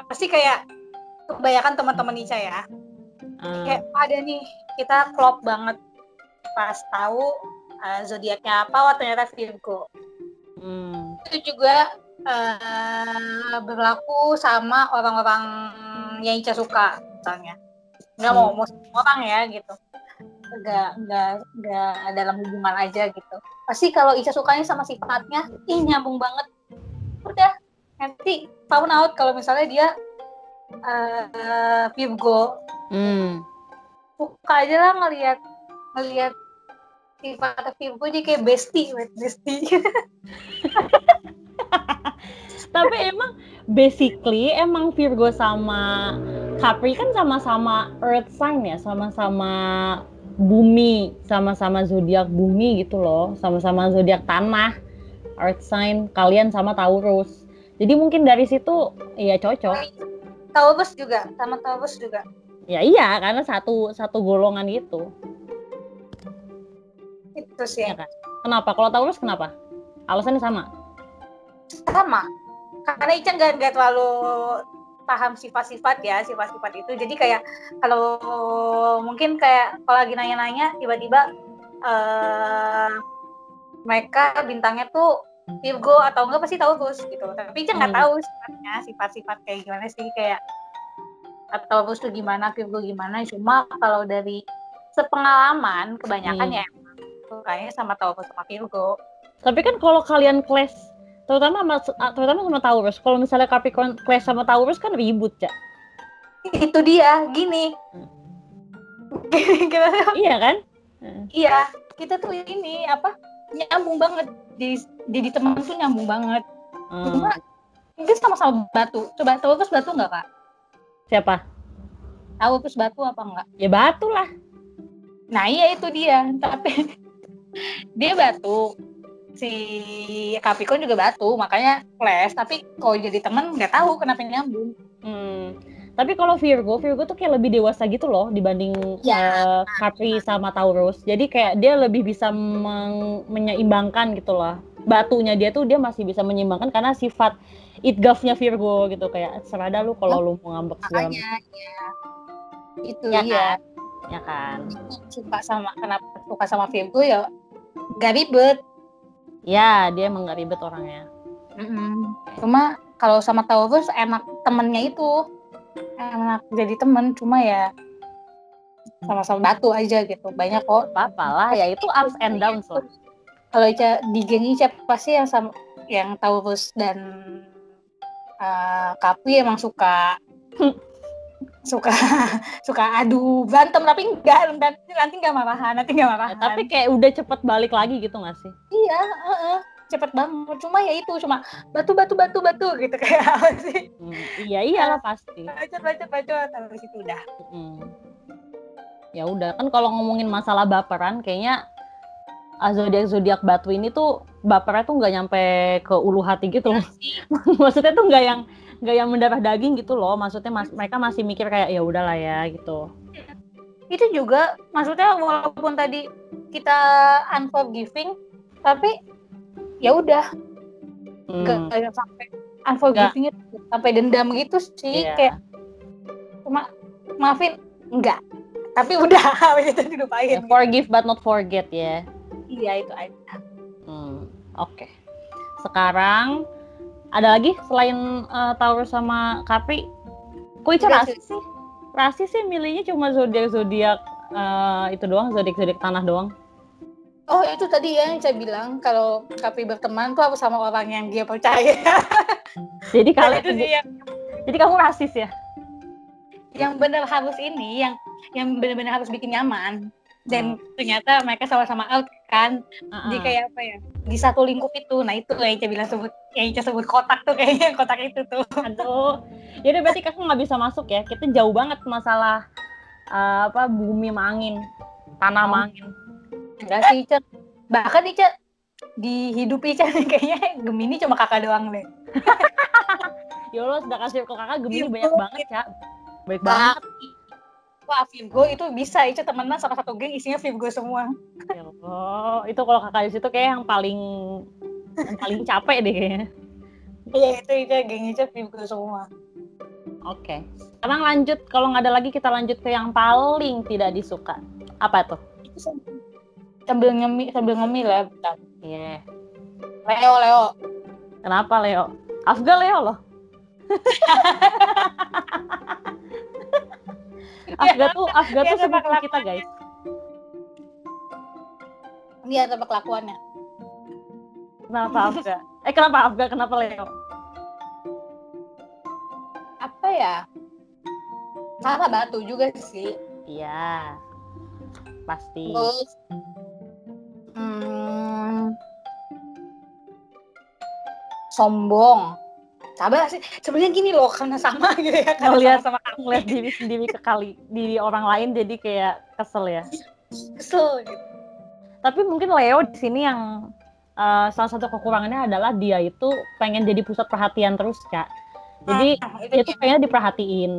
B: pasti kayak kebanyakan teman-teman Ica ya. Hmm. Kayak ada nih kita klop banget pas tahu uh, zodiaknya apa, wah ternyata Virgo. Hmm. Itu juga uh, berlaku sama orang-orang yang Ica suka misalnya. Nggak mau hmm. mau orang ya gitu. Nggak nggak nggak dalam hubungan aja gitu. Pasti kalau Ica sukanya sama sifatnya ih nyambung banget. Udah nanti tahun out kalau misalnya dia uh, Virgo hmm. suka aja lah ngelihat ngelihat sifat Virgo jadi kayak bestie bestie
A: tapi emang basically emang Virgo sama Capri kan sama-sama earth sign ya? Sama-sama bumi sama-sama zodiak bumi gitu loh. Sama-sama zodiak tanah earth sign kalian sama Taurus. Jadi mungkin dari situ ya cocok.
B: Taurus juga sama Taurus juga.
A: Ya iya karena satu satu golongan gitu
B: itu sih. Ya kan?
A: kenapa? Kalau Taurus kenapa? Alasannya sama
B: sama. Karena Ica nggak nggak terlalu paham sifat-sifat ya sifat-sifat itu. Jadi kayak kalau mungkin kayak kalau lagi nanya-nanya tiba-tiba uh, mereka bintangnya tuh Virgo atau enggak pasti tahu Taurus gitu. Tapi Ica nggak hmm. tahu sifatnya sifat-sifat kayak gimana sih kayak atau Taurus tuh gimana Virgo gimana. Cuma kalau dari sepengalaman kebanyakan hmm. ya kayaknya sama Taurus sama Virgo.
A: Tapi kan kalau kalian clash terutama sama, terutama sama Taurus. Kalau misalnya Capricorn clash sama Taurus kan ribut ya
B: itu dia gini.
A: Iya kan?
B: Iya kita tuh ini apa nyambung banget. Di jadi teman tuh nyambung banget. Hmm. cuma ini sama-sama batu. Coba Taurus batu nggak kak?
A: Siapa?
B: Taurus batu apa enggak
A: ya batu lah.
B: Nah iya itu dia. Tapi dia batu si Capricorn juga batu makanya clash tapi kalau jadi temen nggak tahu kenapa nyambung.
A: Hmm. tapi kalau Virgo Virgo tuh kayak lebih dewasa gitu loh dibanding ya. uh, Capri sama Taurus. Jadi kayak dia lebih bisa menyeimbangkan gitu loh. Batunya dia tuh dia masih bisa menyimbangkan karena sifat itgafnya Virgo gitu. Kayak serada lu kalau lu mau ngambek segala
B: ya. Itu
A: Ya
B: ya,
A: kan? ya kan?
B: Suka sama kenapa suka sama Virgo ya gak ribet
A: ya dia emang gak ribet orangnya.
B: Mm-mm. cuma kalau sama Taurus enak temennya itu. Enak jadi temen cuma ya sama-sama batu aja gitu. Banyak kok.
A: Apa lah ya itu ups and downs lah.
B: Kalau Ica di geng Ica pasti yang sama yang Taurus dan uh, Kapri emang suka suka suka adu berantem tapi enggak nanti nanti enggak marahan nanti enggak
A: Ya,
B: marahan.
A: tapi kayak udah cepet balik lagi gitu gak sih?
B: Iya heeh, cepet banget. Cuma ya itu cuma batu batu batu batu gitu kayak apa sih?
A: Hmm, iya iyalah pasti.
B: baca baca baca habis itu udah.
A: Mm. Ya udah kan kalau ngomongin masalah baperan kayaknya ah, zodiak zodiak batu ini tuh bapernya tuh nggak nyampe ke ulu hati gitu loh. Maksudnya tuh nggak yang nggak yang mendarah daging gitu loh. Maksudnya mas, mereka masih mikir kayak ya udahlah ya gitu.
B: itu juga maksudnya walaupun tadi kita unforgiving tapi ya udah nggak
A: Hmm,
B: nggak sampai unforgiving itu sampai dendam gitu sih
A: Iya.
B: kayak cuma maafin enggak tapi udah
A: ya,
B: dilupain
A: forgive but not forget ya.
B: iya itu aja
A: Hmm, Oke. Sekarang ada lagi selain eh, Taurus sama Capri? Kok Ica
B: Udah
A: rasis sih? Rasis sih milihnya cuma zodiak zodiak itu doang, zodiak zodiak tanah doang.
B: oh itu tadi ya yang saya bilang kalau Kapi berteman tuh harus sama orang yang dia percaya
A: Jadi kalian
B: itu yang
A: Jadi kamu rasis ya?
B: yang benar harus ini yang yang benar-benar harus bikin nyaman dan ternyata mereka sama-sama out kan
A: Ah,
B: di kayak apa ya di satu lingkup itu nah itu yang Ica bilang sebut yang Ica sebut kotak tuh kayaknya kotak itu tuh
A: Aduh. Jadi berarti kakak nggak bisa masuk ya? Kita jauh banget masalah eh, apa bumi sama angin, tanah sama
B: Oh. enggak sih Ica bahkan Ica di hidup Ica kayaknya Gemini cuma kakak doang deh
A: Ya Allah, sedangkan circle kakak Gemini
B: Iya,
A: banyak banget ya. Baik banget.
B: Wah Virgo itu bisa Ica temenan sama satu geng isinya Virgo semua
A: Ya Allah, itu kalau kakak di situ kayak yang paling yang paling capek deh kayaknya.
B: iya itu Ica geng Ica Virgo semua
A: Oke. Sekarang lanjut, kalau nggak ada lagi kita lanjut ke yang paling tidak disuka. Apa tuh?
B: itu sam- sambil ngemi sambil ngemil ya bentar.
A: Iya.
B: Leo Leo
A: Kenapa Leo? Afga Leo loh. Afga tuh Afga
B: Iya,
A: tuh
B: sama
A: sepupu kita guys.
B: dia sama kelakuannya
A: Kenapa Afga? Eh kenapa Afga? Kenapa Leo?
B: apa ya sama batu juga sih
A: Iya. Pasti.
B: terus hmm, sombong sabar sih sebenarnya gini loh karena sama gitu ya karena
A: Ngeliat-
B: sama kamu
A: Ngeliat diri sendiri ke kali diri orang lain jadi kayak kesel ya.
B: kesel gitu.
A: Tapi mungkin Leo di sini yang eh, salah satu kekurangannya adalah dia itu pengen jadi pusat perhatian terus, Kak. Jadi
B: Nah, itu
A: dia tuh pengen diperhatiin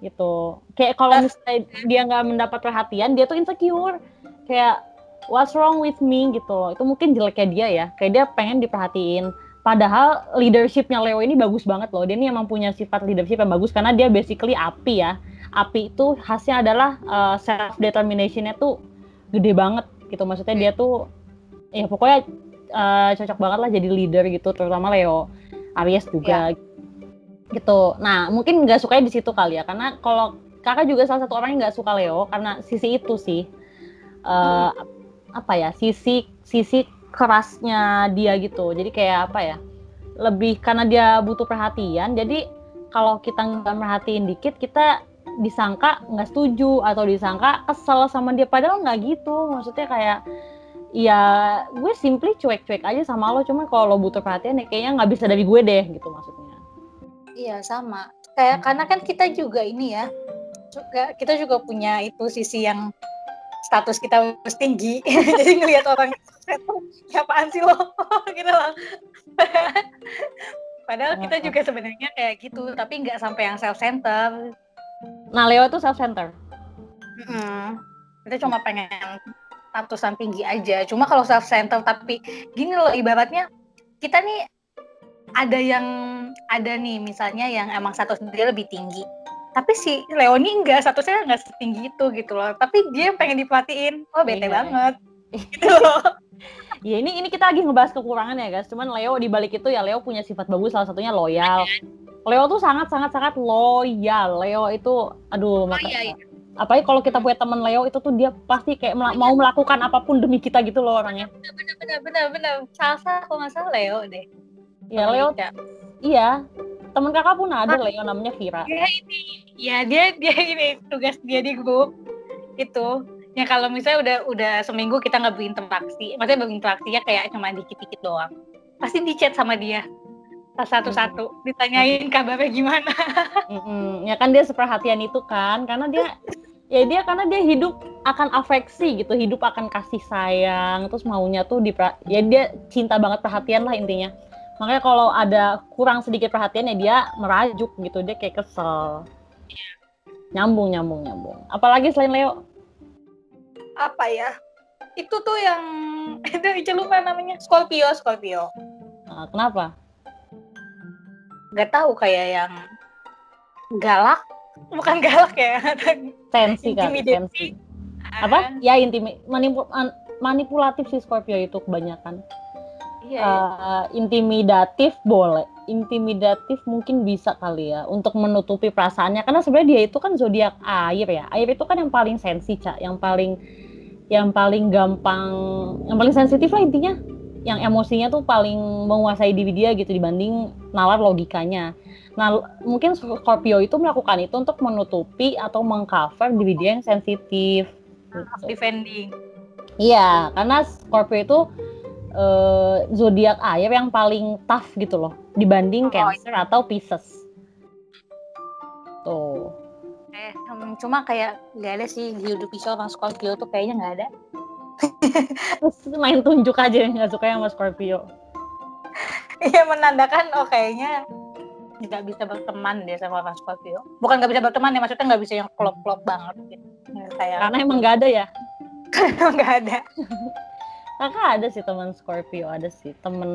A: gitu. Kayak kalau misalnya dia nggak mendapat perhatian, dia tuh insecure. Kayak what's wrong with me gitu loh. Itu mungkin jeleknya dia ya. Kayak dia pengen diperhatiin. Padahal leadershipnya Leo ini bagus banget loh. Dia ini emang punya sifat leadership yang bagus karena dia basically api ya. Api itu khasnya adalah self determinationnya tuh gede banget gitu. Maksudnya dia tuh ya pokoknya eh, cocok banget lah jadi leader gitu. Terutama Leo. Aries juga gitu. Nah mungkin nggak sukanya di situ kali ya. Karena kalau kakak juga salah satu orang yang nggak suka Leo karena sisi itu sih. Eh, apa ya sisi sisi kerasnya dia gitu. Jadi kayak apa ya? Lebih karena dia butuh perhatian jadi kalau kita nggak merhatiin dikit kita disangka nggak setuju atau disangka kesel sama dia. Padahal nggak gitu. Maksudnya kayak ya gue simply cuek-cuek aja sama lo. Cuma kalau lo butuh perhatian ya kayaknya nggak bisa dari gue deh gitu maksudnya.
B: Iya sama. Kayak karena kan kita juga ini ya juga kita juga punya itu sisi yang status kita harus tinggi. Jadi ngelihat orang ya apaan sih lo? Gitu loh. Padahal kita juga sebenarnya kayak gitu tapi nggak sampai yang self center
A: nah Leo itu self center
B: kita cuma pengen statusan tinggi aja. Cuma kalau self center tapi gini loh ibaratnya kita nih ada yang ada nih misalnya yang emang status dia lebih tinggi tapi si Leoni enggak statusnya enggak setinggi itu gitu loh. Tapi dia pengen diperhatiin. Oh bete iya. banget. Gitu loh.
A: Ya ini ini kita lagi ngebahas kekurangan ya guys. Cuman Leo di balik itu ya Leo punya sifat bagus salah satunya loyal. Leo tuh sangat sangat sangat loyal. Leo itu aduh oh, iya, iya. apalagi kalau kita punya teman Leo itu tuh dia pasti kayak mel mau melakukan apa pun demi kita gitu loh orangnya.
B: Bener bener bener bener salsa kalau nggak salah Leo deh.
A: Ya Leo iya teman kakak pun ada lah yang namanya Vira.
B: ya ini ya dia dia ini tugas dia di grup. Itu. Ya kalau misalnya udah udah seminggu kita nggak berinteraksi maksudnya berinteraksinya kayak cuma dikit-dikit doang. Pasti di chat sama dia. Satu-satu ditanyain kabarnya gimana.
A: Mm-hmm. ya kan dia seperhatian itu kan karena dia ya dia karena dia hidup akan afeksi gitu hidup akan kasih sayang terus maunya tuh di ya dia cinta banget perhatian lah intinya makanya kalau ada kurang sedikit perhatian ya dia merajuk gitu dia kayak kesel. Nyambung nyambung nyambung. Apalagi selain Leo?
B: Apa ya? Itu tuh yang itu lupa namanya. Scorpio Scorpio.
A: Nah, kenapa?
B: Gak tahu kayak yang galak. Bukan galak ya.
A: Tensi kan tensi apa? Ya intimi manipul manipulatif si Scorpio itu kebanyakan iya, iya. Uh, intimidatif boleh. Intimidatif mungkin bisa kali ya untuk menutupi perasaannya. Karena sebenarnya dia itu kan zodiak air ya. Air itu kan yang paling sensi cak yang paling yang paling gampang yang paling sensitif lah intinya. Yang emosinya tuh paling menguasai diri dia gitu dibanding nalar logikanya. Nah mungkin Scorpio itu melakukan itu untuk menutupi atau mengcover diri dia yang sensitif
B: gitu. defending
A: iya karena Scorpio itu uh, zodiak air yang paling tough gitu loh dibanding oh, Cancer iya. atau Pisces. Tuh.
B: Eh, cuma kayak gak ada sih di hidup Pisces sama Scorpio tuh kayaknya nggak ada.
A: Terus main tunjuk aja nggak suka yang sama Scorpio.
B: Iya menandakan oh kayaknya nggak bisa berteman deh sama orang Scorpio. Bukan nggak bisa berteman ya maksudnya nggak bisa yang klop-klop banget gitu.
A: Kayak karena emang nggak ada ya.
B: Karena nggak ada
A: kakak ada sih teman Scorpio ada sih. Teman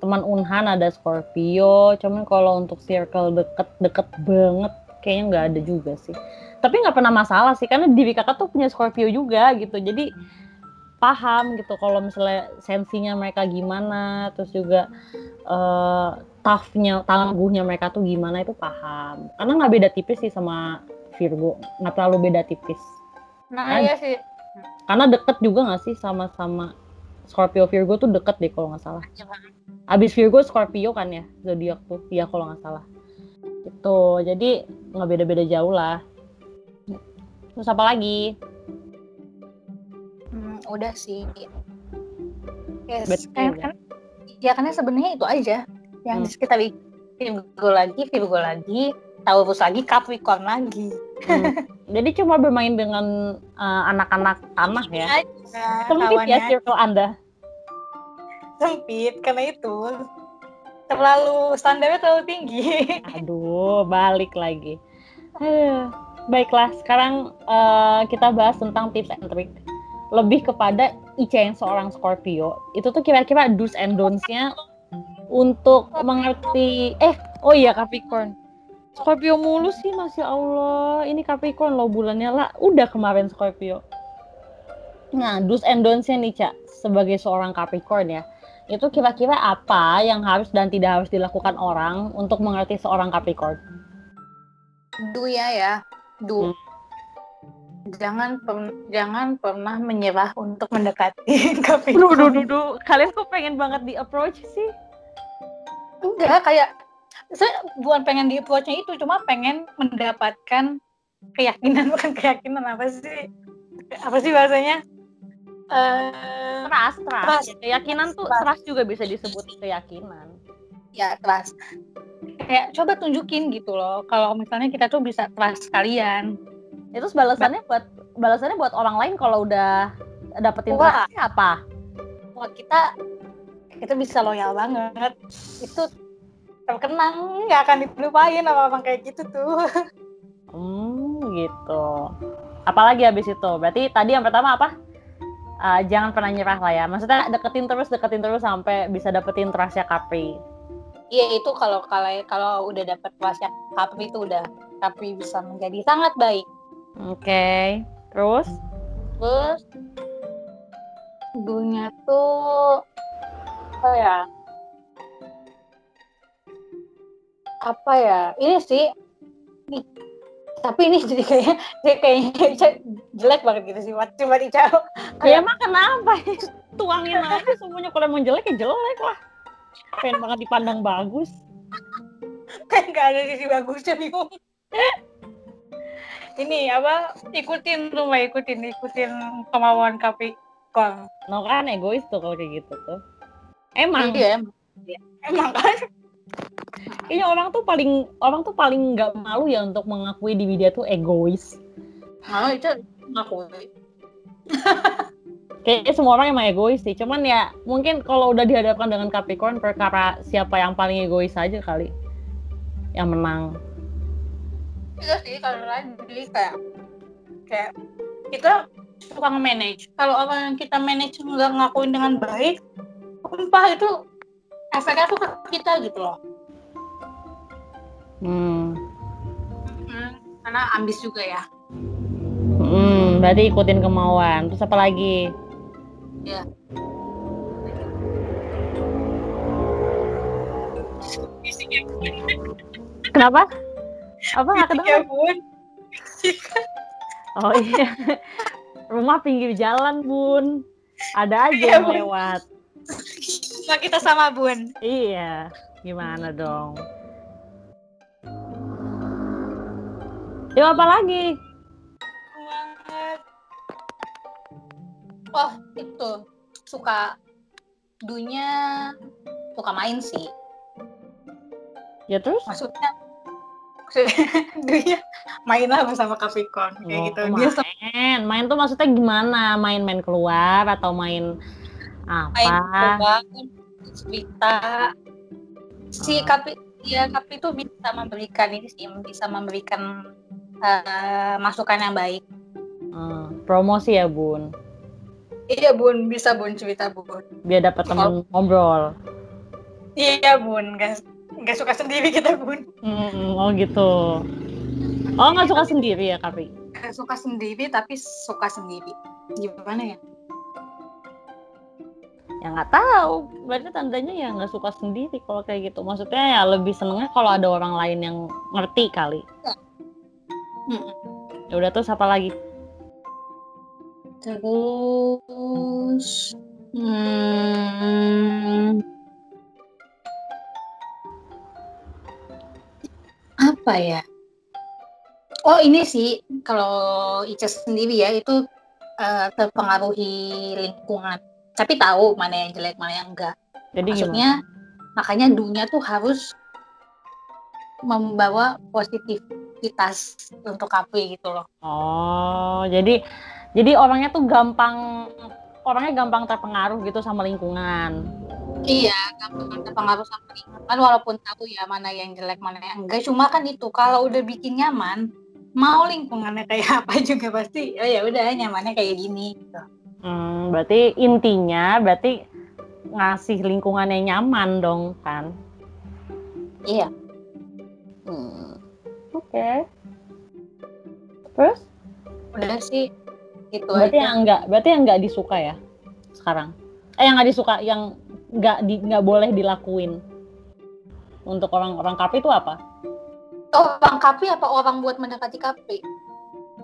A: teman Unhan ada Scorpio. Cuman kalau untuk circle deket deket banget kayaknya nggak ada juga sih. Tapi nggak pernah masalah sih karena diri kakak tuh punya Scorpio juga gitu. Jadi paham gitu kalau misalnya sensinya mereka gimana terus juga uh, toughnya tangguhnya mereka tuh gimana itu paham. Karena nggak beda tipis sih sama Virgo. Nggak terlalu beda tipis.
B: Nah kan? iya sih
A: karena deket juga gak sih sama-sama Scorpio Virgo tuh deket deh kalau nggak salah. Abis Virgo Scorpio kan ya zodiak tuh, iya kalau nggak salah. Itu jadi nggak beda-beda jauh lah. Terus apa lagi?
B: Hmm, udah sih. Yes. kan, kan, ya karena sebenarnya itu aja yang hmm. kita Virgo lagi, Virgo lagi, Taurus lagi, Capricorn lagi.
A: Hmm. Jadi cuma bermain dengan uh, anak-anak tanah ya. ya Sempit ya circle Anda.
B: Sempit karena itu terlalu standarnya terlalu tinggi.
A: Aduh, balik lagi. baiklah, sekarang uh, kita bahas tentang tips and trick. Lebih kepada Ica yang seorang Scorpio. Itu tuh kira-kira do's and don'ts-nya untuk mengerti eh oh iya Capricorn Scorpio mulu sih masya Allah. Ini Capricorn loh bulannya. Lah udah kemarin Scorpio. Nah do's and don'ts-nya nih Cak sebagai seorang Capricorn ya. Itu kira-kira apa yang harus dan tidak harus dilakukan orang untuk mengerti seorang Capricorn?
B: Do ya ya. Do hmm. jangan per, jangan pernah menyerah untuk mendekati Capricorn.
A: Duh, duh, duh, Kalian kok pengen banget di approach sih?
B: Enggak, kayak saya bukan pengen di approach-nya itu, cuma pengen mendapatkan keyakinan bukan keyakinan apa sih? Apa sih bahasanya?
A: Uh, trust, trust. trust. Keyakinan tuh trust. trust juga bisa disebut keyakinan.
B: Ya, trust. Kayak coba tunjukin gitu loh, kalau misalnya kita tuh bisa trust kalian.
A: Itu balasannya buat balasannya buat orang lain kalau udah dapetin trust apa?
B: Buat kita kita bisa loyal banget. Itu terkenang nggak akan dilupain apa apa kayak gitu tuh
A: hmm gitu apalagi habis itu berarti tadi yang pertama apa uh, jangan pernah nyerah lah ya. Maksudnya deketin terus, deketin terus sampai bisa dapetin trustnya Capri.
B: Iya itu kalau kalau kalau udah dapet trustnya Capri itu udah Capri bisa menjadi sangat baik.
A: Oke, okay. terus?
B: Terus dunia tuh apa ya? Apa ya? Ini sih nih tapi ini jadi kayaknya kayaknya jelek banget gitu sih coba dicau
A: ya emang kenapa tuangin aja semuanya. Kalau mau jelek ya jelek lah. Pengen banget dipandang bagus.
B: Kan gak ada sisi bagusnya bingung. Ini apa ikutin tuh mbak ikutin ikutin kemauan kapi kong.
A: No kan egois tuh kalau kayak gitu tuh. Emang.
B: Iya emang kan
A: Kayaknya orang tuh paling orang tuh paling nggak malu ya untuk mengakui diri dia tuh egois.
B: Malu itu mengakui.
A: Kayaknya semua orang emang egois sih. Cuman ya mungkin kalau udah dihadapkan dengan Capricorn perkara siapa yang paling egois aja kali yang menang.
B: Iya sih kalau lain jadi kayak kayak kita suka nge-manage. Kalau orang yang kita manage nggak ngakuin dengan baik, sumpah itu efeknya tuh ke kita gitu loh.
A: Hmm.
B: hmm. Karena ambis juga ya.
A: Hmm, berarti ikutin kemauan. Terus apa lagi?
B: Ya.
A: Kenapa? Apa nggak kedengeran?
B: bun.
A: oh iya. Rumah pinggir jalan, Bun. Ada aja
B: ya,
A: yang lewat.
B: Nah, kita sama, Bun.
A: Iya. Gimana dong? Yuk apa lagi?
B: Banget. Oh, itu suka dunya suka main sih.
A: Ya terus?
B: Maksudnya dunya mainlah bersama Capricorn kayak
A: oh,
B: gitu.
A: Dia main. main tuh maksudnya gimana? Main-main keluar atau main apa?
B: Main keluar, cerita. Si Capri ya Capri itu bisa memberikan ini sih, bisa memberikan uh, masukan yang baik.
A: Hmm, promosi ya bun.
B: Iya bun, bisa bun cerita bun.
A: Biar dapat teman oh. ngobrol.
B: Iya bun, gak, gak suka sendiri kita bun.
A: Hmm, oh gitu. Oh nggak suka sendiri ya Kapi?
B: Gak suka sendiri tapi suka sendiri. Gimana ya?
A: Ya nggak tahu. Berarti tandanya ya nggak suka sendiri kalau kayak gitu. Maksudnya ya lebih senengnya kalau ada orang lain yang ngerti kali. Ya Ya udah terus apa lagi?
B: Terus hmm, apa ya? Oh ini sih kalau Ica sendiri ya itu uh, terpengaruhi lingkungan. Tapi tahu mana yang jelek mana yang enggak.
A: Jadi
B: maksudnya
A: gimana?
B: makanya dunia tuh harus membawa positif aktivitas untuk kafe gitu loh.
A: Oh, jadi jadi orangnya tuh gampang orangnya gampang terpengaruh gitu sama lingkungan.
B: Iya, gampang terpengaruh sama lingkungan walaupun tahu ya mana yang jelek mana yang enggak. Cuma kan itu kalau udah bikin nyaman, mau lingkungannya kayak apa juga pasti oh ya udah nyamannya kayak gini gitu.
A: Hmm, berarti intinya berarti ngasih lingkungannya nyaman dong kan?
B: Iya.
A: Hmm. Oke. Okay. Terus?
B: Udah sih itu
A: berarti aja. yang enggak, berarti yang enggak disuka ya sekarang. Eh yang enggak disuka, yang enggak di enggak boleh dilakuin. Untuk orang-orang kafe itu apa?
B: Orang kafe apa orang buat mendekati kafe?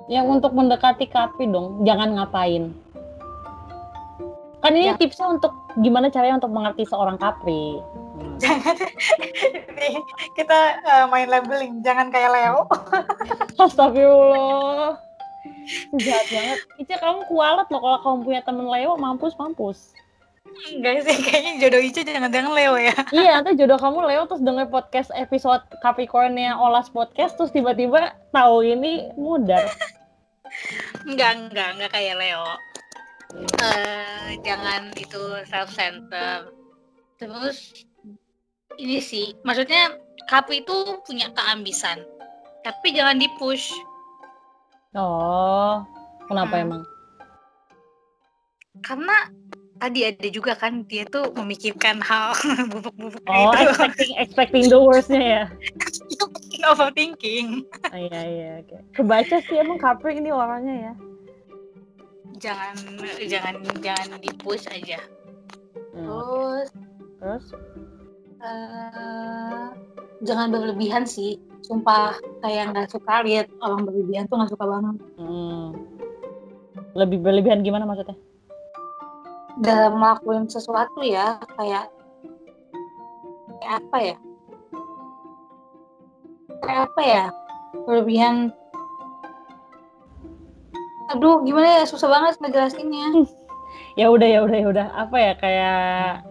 A: Yang untuk mendekati kafe dong, jangan ngapain. Kan ini ya. tipsnya untuk gimana caranya untuk mengerti seorang kapri
B: jangan kita uh, main labeling jangan kayak Leo
A: Astagfirullah jahat banget Ica kamu kualat loh kalau kamu punya temen Leo mampus mampus
B: Enggak sih, kayaknya jodoh Ica jangan-jangan Leo ya.
A: iya, nanti jodoh kamu Leo terus denger podcast episode Capricornnya Olas Podcast terus tiba-tiba tahu ini mudar.
B: enggak, enggak, enggak kayak Leo. Uh, jangan itu self center. Terus ini sih maksudnya kapu itu punya keambisan tapi jangan dipush
A: oh kenapa hmm. emang
B: karena tadi ada juga kan dia tuh memikirkan hal bubuk-bubuk
A: oh
B: itu.
A: expecting expecting the worstnya ya
B: overthinking
A: oh, iya iya oke kebaca sih emang Capri ini orangnya ya
B: jangan jangan jangan di push aja.
A: Hmm,
B: terus?
A: Terus?
B: Eh, jangan berlebihan sih. Sumpah kayak nggak suka lihat orang berlebihan tuh nggak suka banget.
A: Hmm. lebih berlebihan gimana maksudnya?
B: Dalam melakukan sesuatu ya kayak kayak apa ya? Kayak apa ya? Berlebihan aduh gimana ya? Susah banget ngejelasinnya.
A: Ya udah ya udah ya udah. Apa ya kayak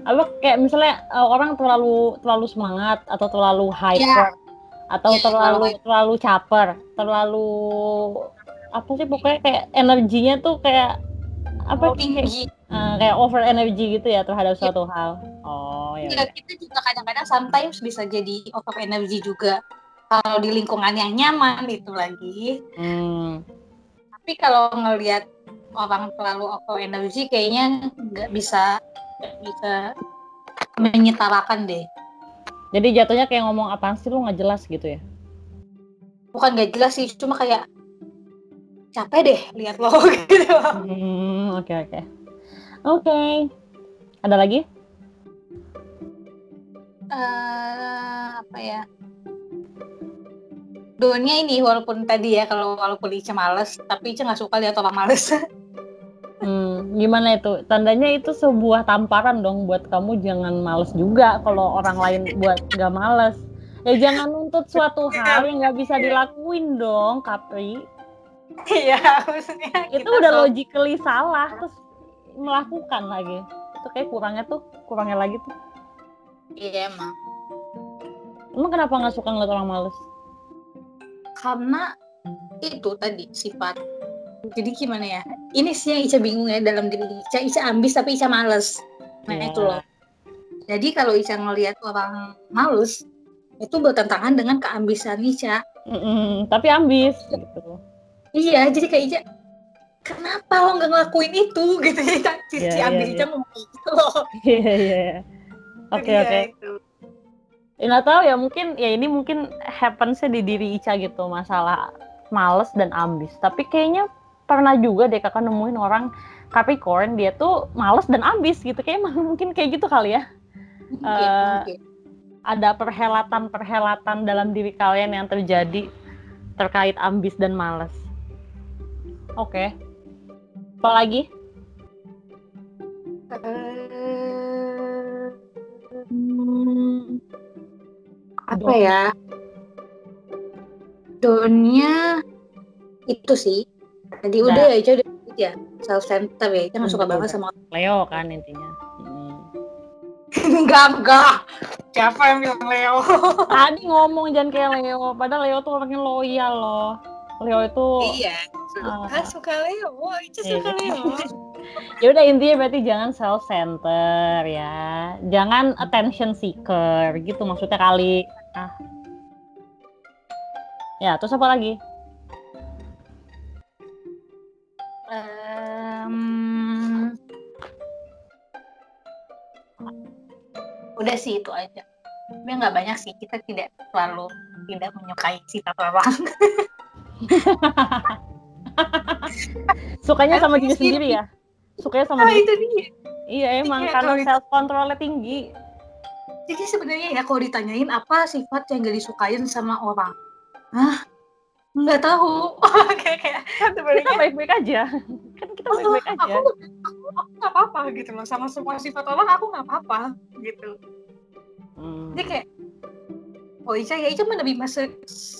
A: apa kayak misalnya uh, orang terlalu terlalu semangat atau terlalu hyper atau
B: Ya,
A: terlalu
B: terlalu-
A: terlalu caper terlalu apa sih pokoknya kayak energinya tuh kayak apa kayak,
B: tinggi
A: uh, kayak over energy gitu ya terhadap suatu hal. Oh ya
B: ya,
A: udah.
B: kita juga kadang-kadang sometimes bisa jadi over energy juga. Kalau di lingkungan yang nyaman itu lagi.
A: Hmm.
B: Tapi kalau ngelihat orang terlalu over energy kayaknya nggak bisa nggak bisa menyetarakan deh.
A: Jadi jatuhnya kayak ngomong apaan sih lu nggak jelas gitu ya?
B: Bukan nggak jelas sih cuma kayak capek deh lihat lo gitu.
A: Hmm, oke oke. Oke. Ada lagi?
B: Eh, apa ya Doanya ini walaupun tadi ya kalau walaupun Ica males tapi Ica nggak suka lihat orang males
A: Hmm, gimana itu? Tandanya itu sebuah tamparan dong buat kamu jangan males juga kalau orang lain buat gak males. Ya jangan nuntut suatu hal yang nggak bisa dilakuin dong, Capri.
B: iya maksudnya
A: Itu udah
B: tuh-
A: logically salah terus melakukan lagi. Itu kayak kurangnya tuh, kurangnya lagi tuh.
B: iya emang
A: Emang kenapa nggak suka ngeliat orang males?
B: Karena itu tadi sifat jadi gimana ya ini sih yang Ica bingung ya dalam diri Ica Ica ambis tapi Ica males nah
A: Iya.
B: itu loh jadi kalau Ica ngelihat orang males itu bertentangan dengan keambisan Ica
A: Mm-mm, tapi ambis gitu.
B: iya jadi kayak Ica kenapa lo nggak ngelakuin itu gitu ya
A: Iya,
B: si
A: iya,
B: ambis
A: iya.
B: Ica ngomong kayak gitu loh
A: Iya iya. iya. Oke
B: Iya,
A: oke. Ya, nggak tahu ya mungkin ya ini mungkin happensnya di diri Ica gitu masalah males dan ambis. Tapi kayaknya pernah juga deh kakak nemuin orang Capricorn dia tuh males dan ambis gitu. Kayak mungkin kayak gitu kali ya.
B: Mungkin,
A: Eh,
B: mungkin.
A: Ada perhelatan-perhelatan dalam diri kalian yang terjadi terkait ambis dan males. Oke. Apa lagi?
B: Eh, apa ya? Donnya itu sih. Tadi
A: Nah.
B: udah ya, Ica udah ya. Self center ya, Ica nggak suka
A: Hmm,
B: banget
A: udah.
B: sama
A: Leo kan intinya. Mm.
B: enggak enggak. Siapa yang bilang Leo?
A: Tadi ngomong jangan kayak Leo, padahal Leo tuh orangnya loyal loh. Leo itu
B: iya.
A: Ah.
B: suka Leo. Ica
A: Iya.
B: suka Leo.
A: ya udah intinya berarti jangan self center ya. Jangan attention seeker gitu maksudnya kali. Ah. Ya, terus apa lagi?
B: Em, udah sih itu aja. Tapi nggak banyak sih. Kita tidak selalu tidak menyukai sifat orang.
A: Sukanya sama diri sendiri ya? Sukanya sama
B: Ah,
A: diri.
B: itu dia.
A: Iya emang
B: Iya,
A: karena self controlnya tinggi.
B: Jadi sebenarnya ya kalau ditanyain apa sifat yang gak disukain sama orang, Hah? Nggak tahu. kayak kayak
A: Kita
B: sebenarnya
A: baik-baik aja. Kan kita
B: oh,
A: baik-baik aja.
B: aku, aku nggak apa-apa gitu loh sama semua sifat orang aku nggak apa-apa gitu.
A: Hmm.
B: Jadi kayak oh Ica ya Ica menerima se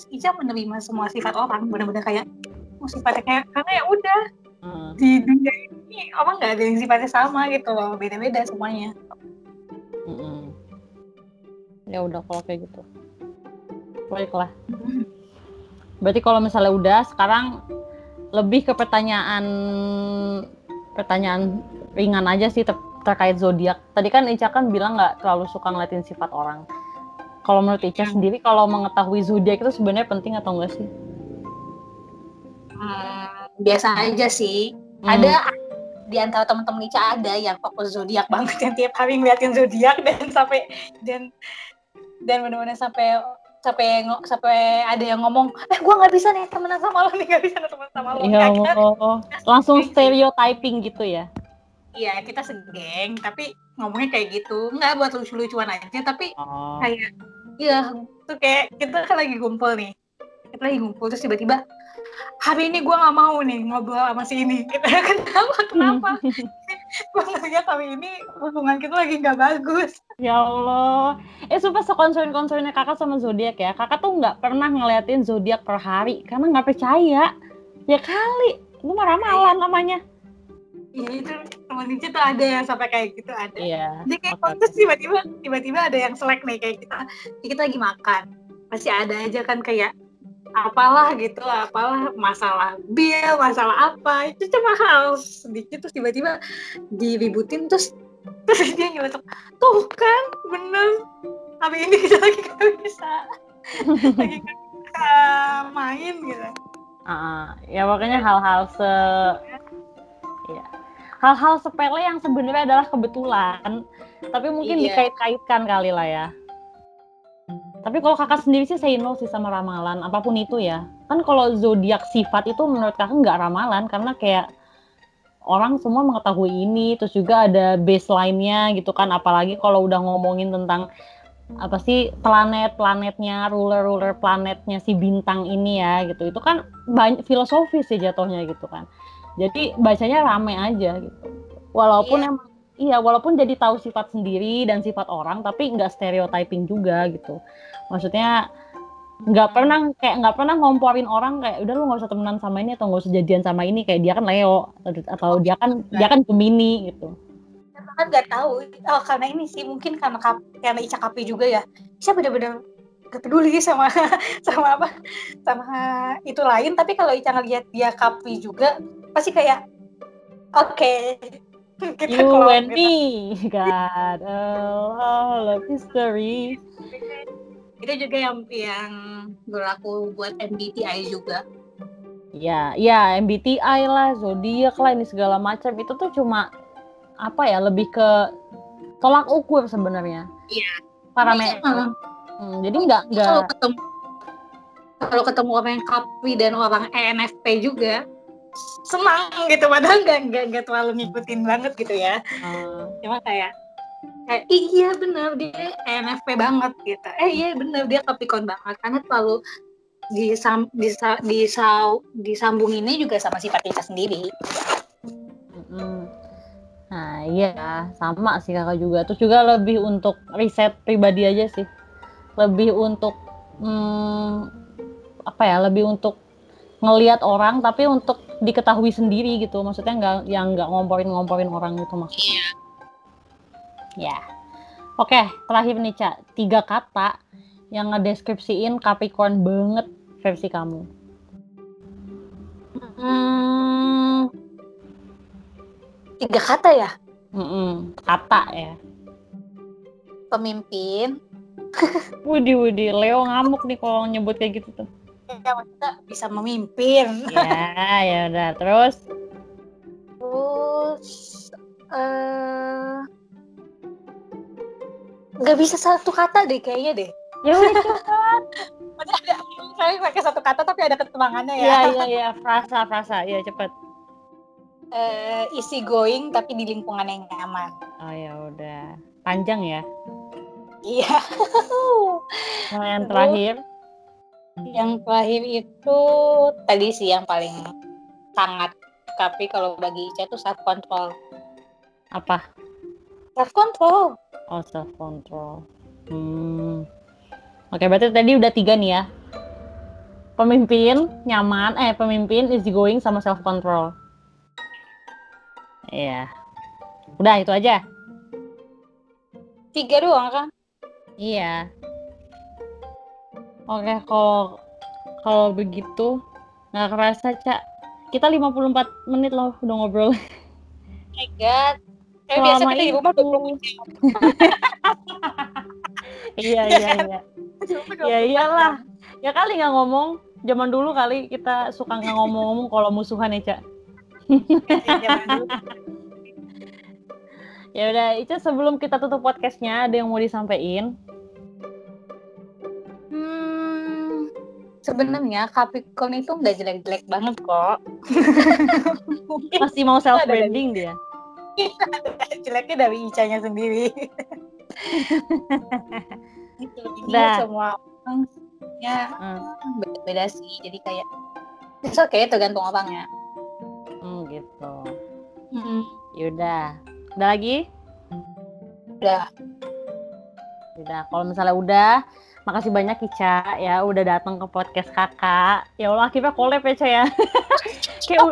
B: Ica menerima semua sifat orang benar-benar kayak oh sifatnya kayak karena ya udah
A: Hmm.
B: di dunia ini orang nggak ada yang sifatnya sama gitu loh beda-beda semuanya.
A: Mm-mm. Ya udah kalau kayak gitu. Baiklah. Berarti kalau misalnya udah sekarang lebih ke pertanyaan pertanyaan ringan aja sih ter- terkait zodiak. Tadi kan Ica kan bilang nggak terlalu suka ngeliatin sifat orang. Kalau menurut Ica
B: Hmm.
A: sendiri kalau mengetahui zodiak itu sebenarnya penting atau enggak sih?
B: Hmm, biasa aja sih.
A: Hmm.
B: Ada di antara teman-teman Ica ada yang fokus zodiak banget yang tiap hari ngeliatin zodiak dan sampai dan dan benar-benar sampai sampai sampai ada yang ngomong eh gue nggak bisa nih temenan sama lo nih nggak bisa nih temenan sama lo.
A: Ya Allah. langsung stereotyping gitu ya?
B: Iya kita segeng tapi ngomongnya kayak gitu. Nggak buat lucu-lucuan aja tapi oh. kayak iya tuh kayak kita kan lagi kumpul nih. Kita lagi ngumpul terus tiba-tiba hari ini gue nggak mau nih ngobrol sama si ini. Kita kenapa? Kenapa ngeliat hari ini hubungan kita lagi nggak bagus
A: ya Allah eh sumpah sekonsen konsernya kakak sama zodiak ya kakak tuh nggak pernah ngeliatin zodiak per hari karena nggak percaya ya kali lu marah malah namanya
B: Iya itu Nici tuh ada yang sampai kayak gitu ada. Iya. Dia kayak okay. kontes tiba-tiba tiba-tiba ada yang selek nih kayak kita. Kita lagi makan. Pasti ada aja kan kayak apalah gitu apalah masalah bil masalah apa itu cuma hal sedikit terus tiba-tiba diributin terus terus dia nyeletuk tuh kan bener tapi ini kita lagi gak bisa lagi gak bisa main gitu
A: uh, ya makanya hal-hal se ya hal-hal sepele yang sebenarnya adalah kebetulan tapi mungkin iya. dikait-kaitkan kali lah ya tapi kalau kakak sendiri sih saya no sih sama ramalan, apa pun itu ya. Kan kalau zodiak sifat itu menurut kakak nggak ramalan karena kayak orang semua mengetahui ini, terus juga ada baseline-nya gitu kan. Apalagi kalau udah ngomongin tentang apa sih planet-planetnya, ruler-ruler planetnya si bintang ini ya gitu. Itu kan banyak filosofis sih jatuhnya gitu kan. Jadi bacanya rame aja gitu. Walaupun iya. emang iya walaupun jadi tahu sifat sendiri dan sifat orang tapi nggak stereotyping juga gitu maksudnya nggak pernah kayak nggak pernah ngomporin orang kayak udah lu nggak usah temenan sama ini atau nggak usah jadian sama ini kayak dia kan Leo atau dia kan dia kan Gemini gitu.
B: Kan nggak tahu. Oh, karena ini sih mungkin karena karena Ica Kapi juga ya. Ica bener-bener gak peduli sama sama apa sama itu lain. Tapi kalau Ica ngeliat dia Kapi juga pasti kayak oke. Okay,
A: kita you and me God all of history
B: itu juga yang yang berlaku buat MBTI juga.
A: Ya ya MBTI lah zodiak lah ini segala macam. Itu tuh cuma apa ya lebih ke tolak ukur sebenarnya.
B: Iya.
A: Parameter. Hmm, jadi nggak nggak
B: kalau ketemu kalau ketemu orang yang kapi dan orang ENFP juga senang gitu. Padahal nggak nggak nggak terlalu ngikutin banget gitu ya. Hmm. cuma kayak kayak iya bener dia ENFP banget gitu. Eh iya bener dia Capricorn banget. Karena terlalu disam, disa, disau, disambung ini juga sama sifat kita sendiri
A: nah iya sama sih kakak juga. Terus juga lebih untuk riset pribadi aja sih. Lebih untuk hmm, apa ya lebih untuk ngelihat orang tapi untuk diketahui sendiri gitu. Maksudnya nggak yang nggak ngomporin-ngomporin orang gitu maksudnya ya. Oke terakhir nih cak tiga kata yang ngedeskripsiin Capricorn banget versi kamu.
B: Hmm, tiga kata ya?
A: Mm -mm, kata ya.
B: Pemimpin.
A: Wudi Wudi Leo ngamuk nih kalau nyebut kayak gitu tuh.
B: Ya maksudnya bisa memimpin.
A: Ya ya udah. Terus?
B: Terus uh, nggak bisa satu kata deh kayaknya deh.
A: Ya udah cepat
B: saya pakai satu kata tapi ada ketemangannya ya.
A: Iya iya iya. Frasa frasa. Ya cepat
B: uh, easy going tapi di lingkungan yang nyaman.
A: Oh ya udah. Panjang ya?
B: Iya.
A: Yang terakhir?
B: Yang terakhir itu tadi sih yang paling sangat. Tapi kalau bagi Ica itu self control.
A: Apa?
B: Self control.
A: Oh self control. Hmm. Oke berarti tadi udah tiga nih ya. Pemimpin nyaman, eh pemimpin easy going sama self control. Iya. Udah itu aja.
B: Tiga doang kan?
A: Iya. Oke, kalau kalau begitu nggak kerasa, Cak. Kita 54 menit loh udah ngobrol.
B: Oh my god. Kayak biasa kita di rumah 20 menit.
A: iya, iya, iya. Ya iyalah. Ya kali nggak ngomong. Zaman dulu kali kita suka nggak ngomong-ngomong kalau musuhan ya, Cak. Ya udah, itu sebelum kita tutup podcastnya, ada yang mau disampaikan?
B: Hmm, sebenarnya Capricorn itu nggak jelek-jelek banget kok.
A: Masih mau self branding dia.
B: Jeleknya dari Icanya sendiri. itu jadi
A: Dah.
B: semua ya
A: Hmm.
B: beda-beda sih. Jadi kayak it's okay tergantung orangnya.
A: Hmm, gitu.
B: Hmm,
A: Yaudah. Udah lagi?
B: udah.
A: Udah. Kalau misalnya udah, makasih banyak Ica ya udah datang ke podcast kakak. Ya Allah akhirnya collab ya Ca ya. kayak,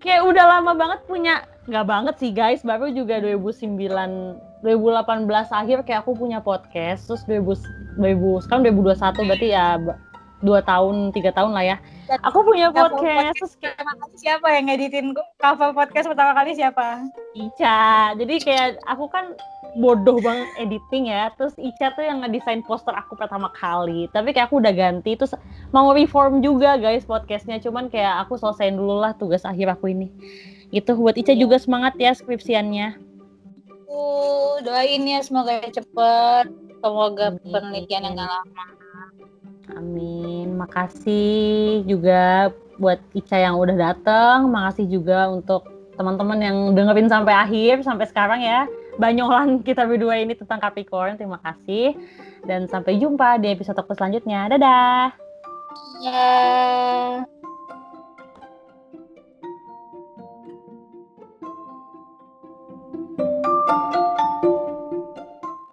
A: kayak udah lama banget punya, nggak banget sih guys, baru juga 2009, 2018 akhir kayak aku punya podcast, terus 2000, 2000 sekarang 2021 berarti ya dua tahun, tiga tahun lah ya. Aku punya
B: Cover
A: podcast, terus kayak
B: siapa yang ngeditin cover podcast pertama kali siapa?
A: Ica. Jadi kayak aku kan bodoh banget editing ya. Terus Ica tuh yang ngedesain poster aku pertama kali. Tapi kayak aku udah ganti. Terus mau reform juga guys podcastnya. Cuman kayak aku selesaiin dulu lah tugas akhir aku ini. Gitu buat Ica juga semangat ya skripsiannya.
B: Uh, doain ya semoga cepet. Semoga
A: Amin.
B: penelitian yang gak lama.
A: Amin. Makasih juga buat Ica yang udah dateng. Makasih juga untuk teman-teman yang dengerin sampai akhir sampai sekarang ya. Banyolan kita berdua ini tentang Capricorn. Terima kasih dan sampai jumpa di episode selanjutnya. Dadah.
B: Ya.